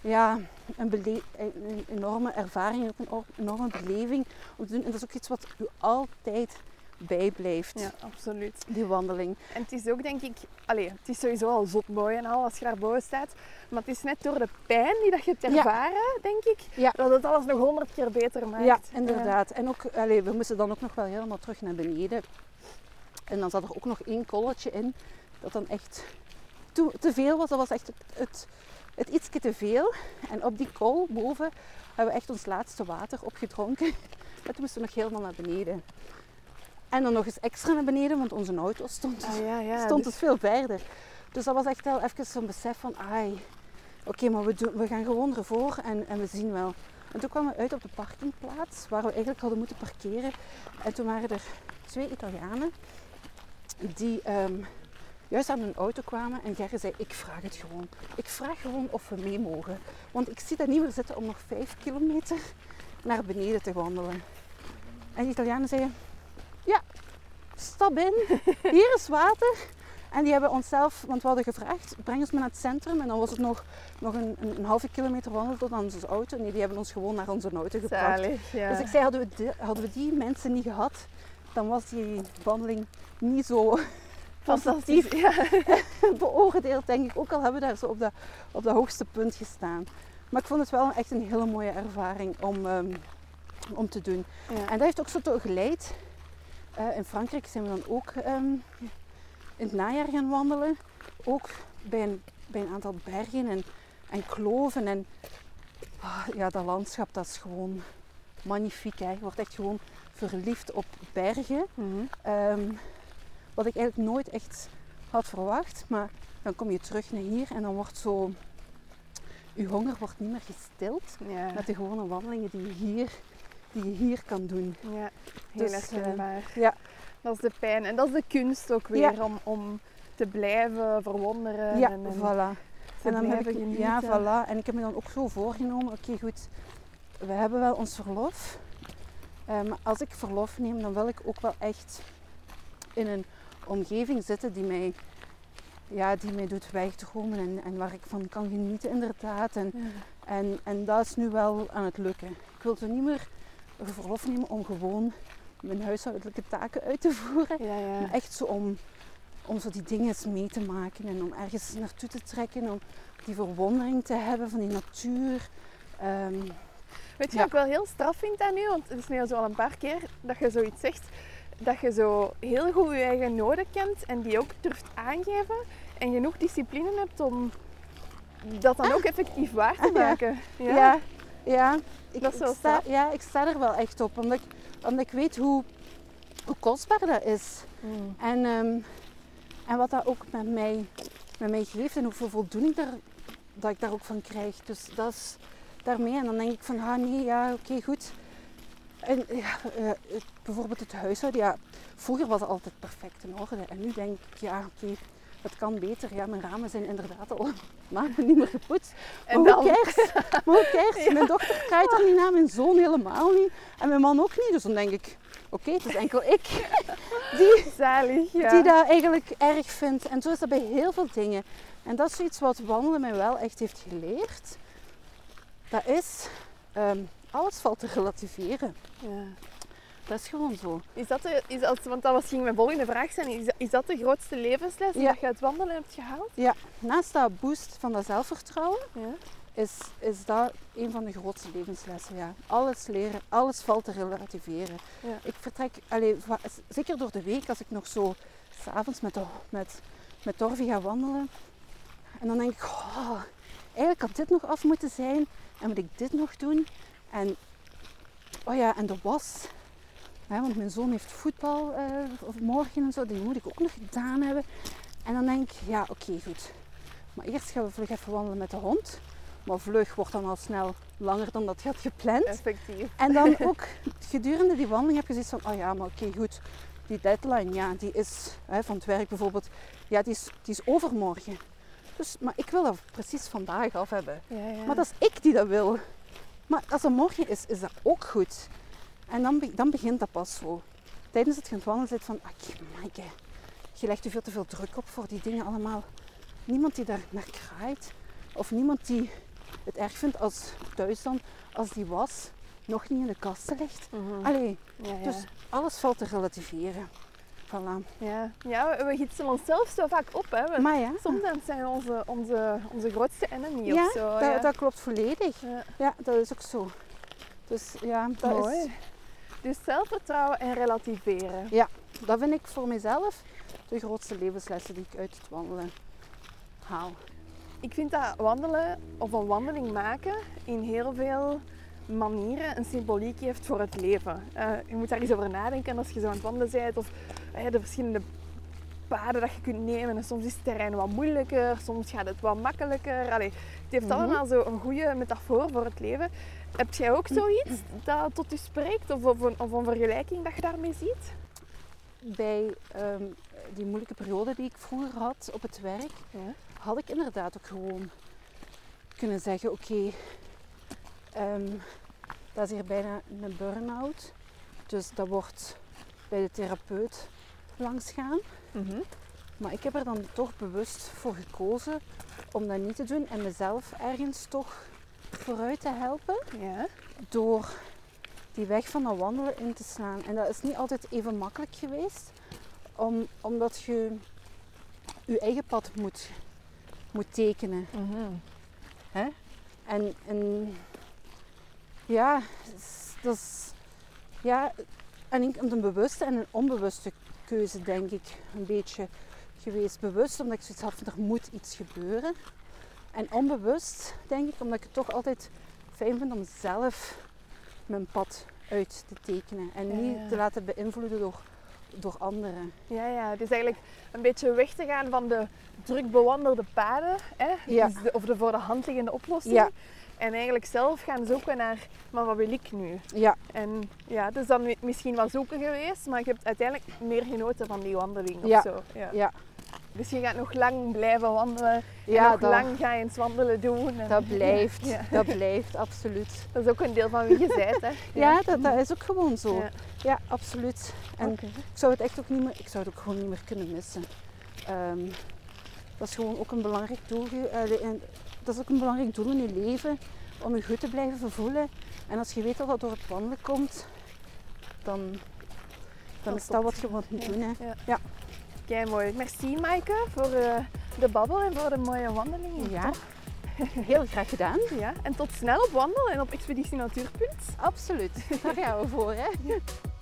S2: ja, een, bele- een enorme ervaring, ook een or- enorme beleving om te doen. En dat is ook iets wat u altijd bijblijft.
S1: Ja, absoluut.
S2: Die wandeling.
S1: En het is ook denk ik, allee, het is sowieso al zot mooi en al als je daar boven staat. Maar het is net door de pijn die dat je hebt
S2: Ja.
S1: ervaren, denk ik,
S2: Ja.
S1: dat het alles nog honderd keer beter maakt.
S2: Ja, inderdaad. En ook, allee, we moesten dan ook nog wel helemaal terug naar beneden. En dan zat er ook nog één kolletje in, dat dan echt te, veel was. Dat was echt het, het, het ietsje te veel. En op die kol boven hebben we echt ons laatste water opgedronken. En toen moesten we nog helemaal naar beneden. En dan nog eens extra naar beneden, want onze auto stond,
S1: Ah, ja, ja.
S2: stond
S1: dus-
S2: dus veel verder. Dus dat was echt wel even zo'n besef van, ai, oké, maar we, doen, we gaan gewoon ervoor en, en we zien wel. En toen kwamen we uit op de parkingplaats, waar we eigenlijk hadden moeten parkeren. En toen waren er twee Italianen die ehm, juist aan hun auto kwamen. En Gerrit zei, ik vraag het gewoon. Ik vraag gewoon of we mee mogen. Want ik zie dat niet meer zitten om nog vijf kilometer naar beneden te wandelen. En die Italianen zeiden, stap in, hier is water. En die hebben onszelf, want we hadden gevraagd, breng ons maar naar het centrum. En dan was het nog, nog een, een, een halve kilometer wandelen tot aan onze auto. Nee, die hebben ons gewoon naar onze auto gebracht.
S1: Zalig, ja.
S2: Dus ik zei, hadden we, die, hadden we die mensen niet gehad, dan was die wandeling niet zo
S1: Fantastisch. Ja.
S2: beoordeeld, denk ik. Ook al hebben we daar zo op dat, op dat hoogste punt gestaan. Maar ik vond het wel echt een hele mooie ervaring om, ehm, om te doen.
S1: Ja.
S2: En dat heeft ook zo toe geleid. Eh, in Frankrijk zijn we dan ook ehm, in het najaar gaan wandelen. Ook bij een, bij een aantal bergen en, en kloven. En ah, ja, dat landschap dat is gewoon magnifiek. Hè. Je wordt echt gewoon verliefd op bergen.
S1: Mhm.
S2: Ehm, wat ik eigenlijk nooit echt had verwacht. Maar dan kom je terug naar hier en dan wordt zo... Je honger wordt niet meer gestild
S1: ja.
S2: met de gewone wandelingen die je hier, die je hier kan doen.
S1: Ja, heel
S2: Dus,
S1: herkenbaar.
S2: ja.
S1: Dat is de pijn. En dat is de kunst ook weer, om, om te blijven verwonderen.
S2: Ja,
S1: en,
S2: voilà.
S1: te
S2: En dan heb ik,
S1: genieten.
S2: ja, voilà. En ik heb me dan ook zo voorgenomen, oké goed, we hebben wel ons verlof. Eh, maar als ik verlof neem, dan wil ik ook wel echt in een omgeving zitten die mij, ja, die mij doet wegdromen en, en waar ik van kan genieten inderdaad. En,
S1: Ja.
S2: en, en dat is nu wel aan het lukken. Ik wil zo niet meer verlof nemen om gewoon mijn huishoudelijke taken uit te voeren.
S1: Ja, ja.
S2: Maar echt zo om, om zo die dingen eens mee te maken en om ergens naartoe te trekken, om die verwondering te hebben van die natuur. Ehm,
S1: Weet je
S2: Ja.
S1: wat ik wel heel straf vind aan u? Want het is nu al zo al een paar keer dat je zoiets zegt. Dat je zo heel goed je eigen noden kent en die ook durft aangeven. En genoeg discipline hebt om dat dan ook effectief waar te
S2: Ah, ja. Ja. ik,
S1: Dat is wel
S2: ik sta, ja, ik sta er wel echt op, omdat ik, omdat ik weet hoe, hoe kostbaar dat is.
S1: Mm.
S2: En, ehm, en wat dat ook met mij, met mij geeft en hoeveel voldoening daar, dat ik daar ook van krijg. Dus dat is daarmee. En dan denk ik van, ah nee, ja, oké, goed. En ja, eh, het- bijvoorbeeld het huishouden, ja, vroeger was het altijd perfect in orde. En nu denk ik, ja, oké, het kan beter. Ja, mijn ramen zijn inderdaad al maanden niet meer gepoetst.
S1: En
S2: maar
S1: dan,
S2: hoe? Maar hoe cares? Mijn dochter draait er niet naar, mijn zoon helemaal niet. En mijn man ook niet. Dus dan denk ik, oké, het is enkel ik die
S1: zalig, ja.
S2: die dat eigenlijk erg vindt. En zo is dat bij heel veel dingen. En dat is iets wat wandelen mij wel echt heeft geleerd. Dat is, ehm, alles valt te relativeren.
S1: Ja.
S2: Dat is gewoon zo.
S1: Is dat de, is dat, want dat was ging mijn volgende vraag zijn. Is, is dat de grootste levensles
S2: Ja.
S1: dat je uit wandelen hebt gehaald?
S2: Naast dat boost van dat zelfvertrouwen,
S1: Ja.
S2: is, is dat een van de grootste levenslessen. Ja. Alles leren, alles valt te relativeren.
S1: Ja.
S2: Ik vertrek, allee, va- zeker door de week, als ik nog zo s'avonds met, de- met, met Torvi ga wandelen. En dan denk ik, oh, eigenlijk had dit nog af moeten zijn. En moet ik dit nog doen? En, oh ja, en de was. Hè, want mijn zoon heeft voetbal eh, of morgen en zo, die moet ik ook nog gedaan hebben. En dan denk ik, ja, oké, goed. Maar eerst gaan we vlug even wandelen met de hond. Maar vlug wordt dan al snel langer dan dat je had gepland.
S1: Effectief.
S2: En dan ook gedurende die wandeling heb je zoiets van, oh ja, maar oké, goed. Die deadline, ja, die is hè, van het werk bijvoorbeeld, ja, die is, die is overmorgen. Dus, maar ik wil dat precies vandaag af hebben.
S1: Ja, ja.
S2: Maar dat is ik die dat wil. Maar als het morgen is, is dat ook goed. En dan, dan begint dat pas zo. Tijdens het wandelen zit van, ah, Maaike, je legt je veel te veel druk op voor die dingen allemaal. Niemand die daar naar kraait. Of niemand die het erg vindt als thuis dan, als die was nog niet in de kasten ligt. Allee,
S3: Ja, ja.
S2: dus alles valt te relativeren. Voilà.
S3: ja. ja, we, gidsen onszelf zo vaak op. Hè. We-
S2: Maar ja,
S3: Soms zijn we onze, onze, onze grootste enemy
S2: ja,
S3: of zo.
S2: dat,
S3: ja.
S2: dat klopt volledig.
S3: Ja.
S2: Ja, dat is ook zo. Dus ja, dat,
S3: Mooi.
S2: is,
S3: Dus zelfvertrouwen en relativeren.
S2: dat vind ik voor mezelf de grootste levenslessen die ik uit het wandelen haal.
S3: Ik vind dat wandelen of een wandeling maken in heel veel manieren een symboliek heeft voor het leven. Eh, je moet daar eens over nadenken als je zo aan het wandelen bent of de verschillende paden dat je kunt nemen. En soms is het terrein wat moeilijker, soms gaat het wat makkelijker. Allee, het heeft
S2: Mhm.
S3: allemaal zo een goede metafoor voor het leven. Heb jij ook zoiets dat tot u spreekt of, of, een, of een vergelijking dat je daarmee ziet?
S2: Bij ehm, die moeilijke periode die ik vroeger had op het werk,
S3: Ja.
S2: had ik inderdaad ook gewoon kunnen zeggen: Oké, ehm, dat is hier bijna een burn-out. Dus dat wordt bij de therapeut langs gaan. Maar ik heb er dan toch bewust voor gekozen om dat niet te doen en mezelf ergens toch vooruit te helpen
S3: Ja.
S2: door die weg van dat wandelen in te slaan. En dat is niet altijd even makkelijk geweest, om, omdat je je eigen pad moet, moet tekenen. Hè? En, en ja, dat is ja, en een bewuste en een onbewuste keuze, denk ik, een beetje geweest. Bewust omdat ik zoiets had er moet iets gebeuren. En onbewust, denk ik, omdat ik het toch altijd fijn vind om zelf mijn pad uit te tekenen. En
S3: Ja,
S2: niet
S3: ja.
S2: te laten beïnvloeden door, door anderen.
S3: Ja, ja, dus eigenlijk een beetje weg te gaan van de druk bewandelde paden, hè?
S2: Ja.
S3: Dus de, of de voor de hand liggende oplossing.
S2: Ja.
S3: En eigenlijk zelf gaan zoeken naar, maar wat wil ik nu?
S2: Ja,
S3: En ja, het is dan mi- misschien wat zoeken geweest, maar je hebt uiteindelijk meer genoten van die wandeling of
S2: Ja.
S3: zo. Ja.
S2: ja.
S3: Dus je gaat nog lang blijven wandelen
S2: ja
S3: en nog
S2: dat,
S3: lang ga je eens wandelen doen. En-
S2: dat blijft.
S3: Ja.
S2: Dat blijft, absoluut.
S3: Dat is ook een deel van wie je bent, hè?
S2: Ja, dat, dat is ook gewoon zo.
S3: Ja.
S2: Ja, absoluut. En ik zou het echt ook niet meer, ik zou het ook gewoon niet meer kunnen missen. Ehm, dat is gewoon ook een belangrijk doel. eh, en dat is ook een belangrijk doel in je leven om je goed te blijven voelen. En als je weet dat dat door het wandelen komt, dan, dan
S3: Dat
S2: is dat wat je moet doen. Hè. Ja.
S3: Kei mooi. Merci Maaike voor eh, de babbel en voor de mooie wandeling.
S2: Ja, heel graag gedaan.
S3: Ja, en tot snel op wandel en op Expeditie Natuurpunt.
S2: Absoluut. Daar gaan we voor. Hè.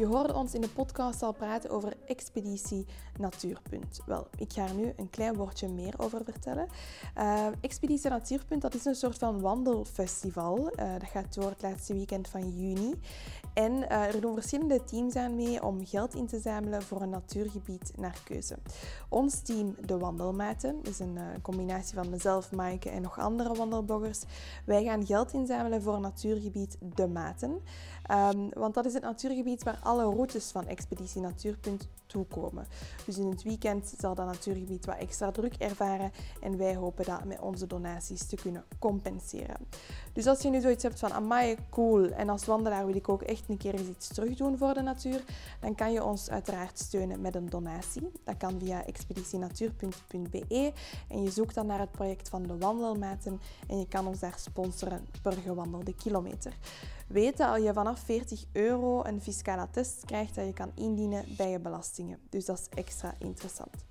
S3: Je hoorde ons in de podcast al praten over Expeditie Natuurpunt. Wel, ik ga er nu een klein woordje meer over vertellen. Eh, Expeditie Natuurpunt dat is een soort van wandelfestival. Eh, dat gaat door het laatste weekend van juni. En eh, er doen verschillende teams aan mee om geld in te zamelen voor een natuurgebied naar keuze. Ons team, de Wandelmaten, is een eh, combinatie van mezelf, Maaike en nog andere wandelbloggers. Wij gaan geld inzamelen voor een natuurgebied De Maten. Ehm, want dat is het natuurgebied waar alle routes van Expeditie Natuurpunt toekomen. Dus in het weekend zal dat natuurgebied wat extra druk ervaren en wij hopen dat met onze donaties te kunnen compenseren. Dus als je nu zoiets hebt van amai, cool, en als wandelaar wil ik ook echt een keer eens iets terugdoen voor de natuur, dan kan je ons uiteraard steunen met een donatie. Dat kan via expeditienatuur.be en je zoekt dan naar het project van de wandelmaten en je kan ons daar sponsoren per gewandelde kilometer. Weet dat je vanaf 40 euro een fiscale attest krijgt dat je kan indienen bij je belastingen. Dus dat is extra interessant.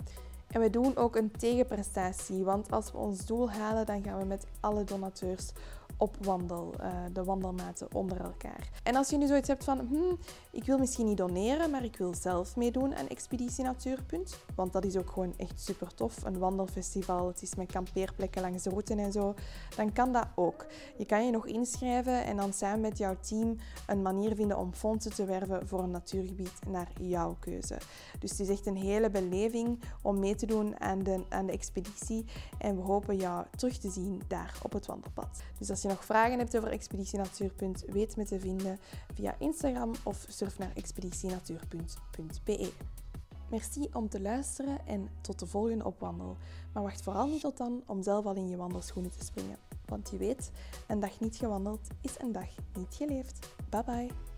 S3: En we doen ook een tegenprestatie, want als we ons doel halen, dan gaan we met alle donateurs op wandel, eh, de wandelmaten onder elkaar. En als je nu zoiets hebt van, hmm, ik wil misschien niet doneren, maar ik wil zelf meedoen aan Expeditie Natuurpunt, want dat is ook gewoon echt super tof, een wandelfestival, het is met kampeerplekken langs de route en zo, dan kan dat ook. Je kan je nog inschrijven en dan samen met jouw team een manier vinden om fondsen te werven voor een natuurgebied naar jouw keuze. Dus het is echt een hele beleving om mee te doen aan de, aan de expeditie en we hopen jou terug te zien daar op het wandelpad. Dus als je nog vragen hebt over Expeditie Natuurpunt, weet me te vinden via Instagram of surf naar expeditienatuurpunt.be. Merci om te luisteren en tot de volgende opwandel. Maar wacht vooral niet tot dan om zelf al in je wandelschoenen te springen. Want je weet, een dag niet gewandeld is een dag niet geleefd. Bye bye!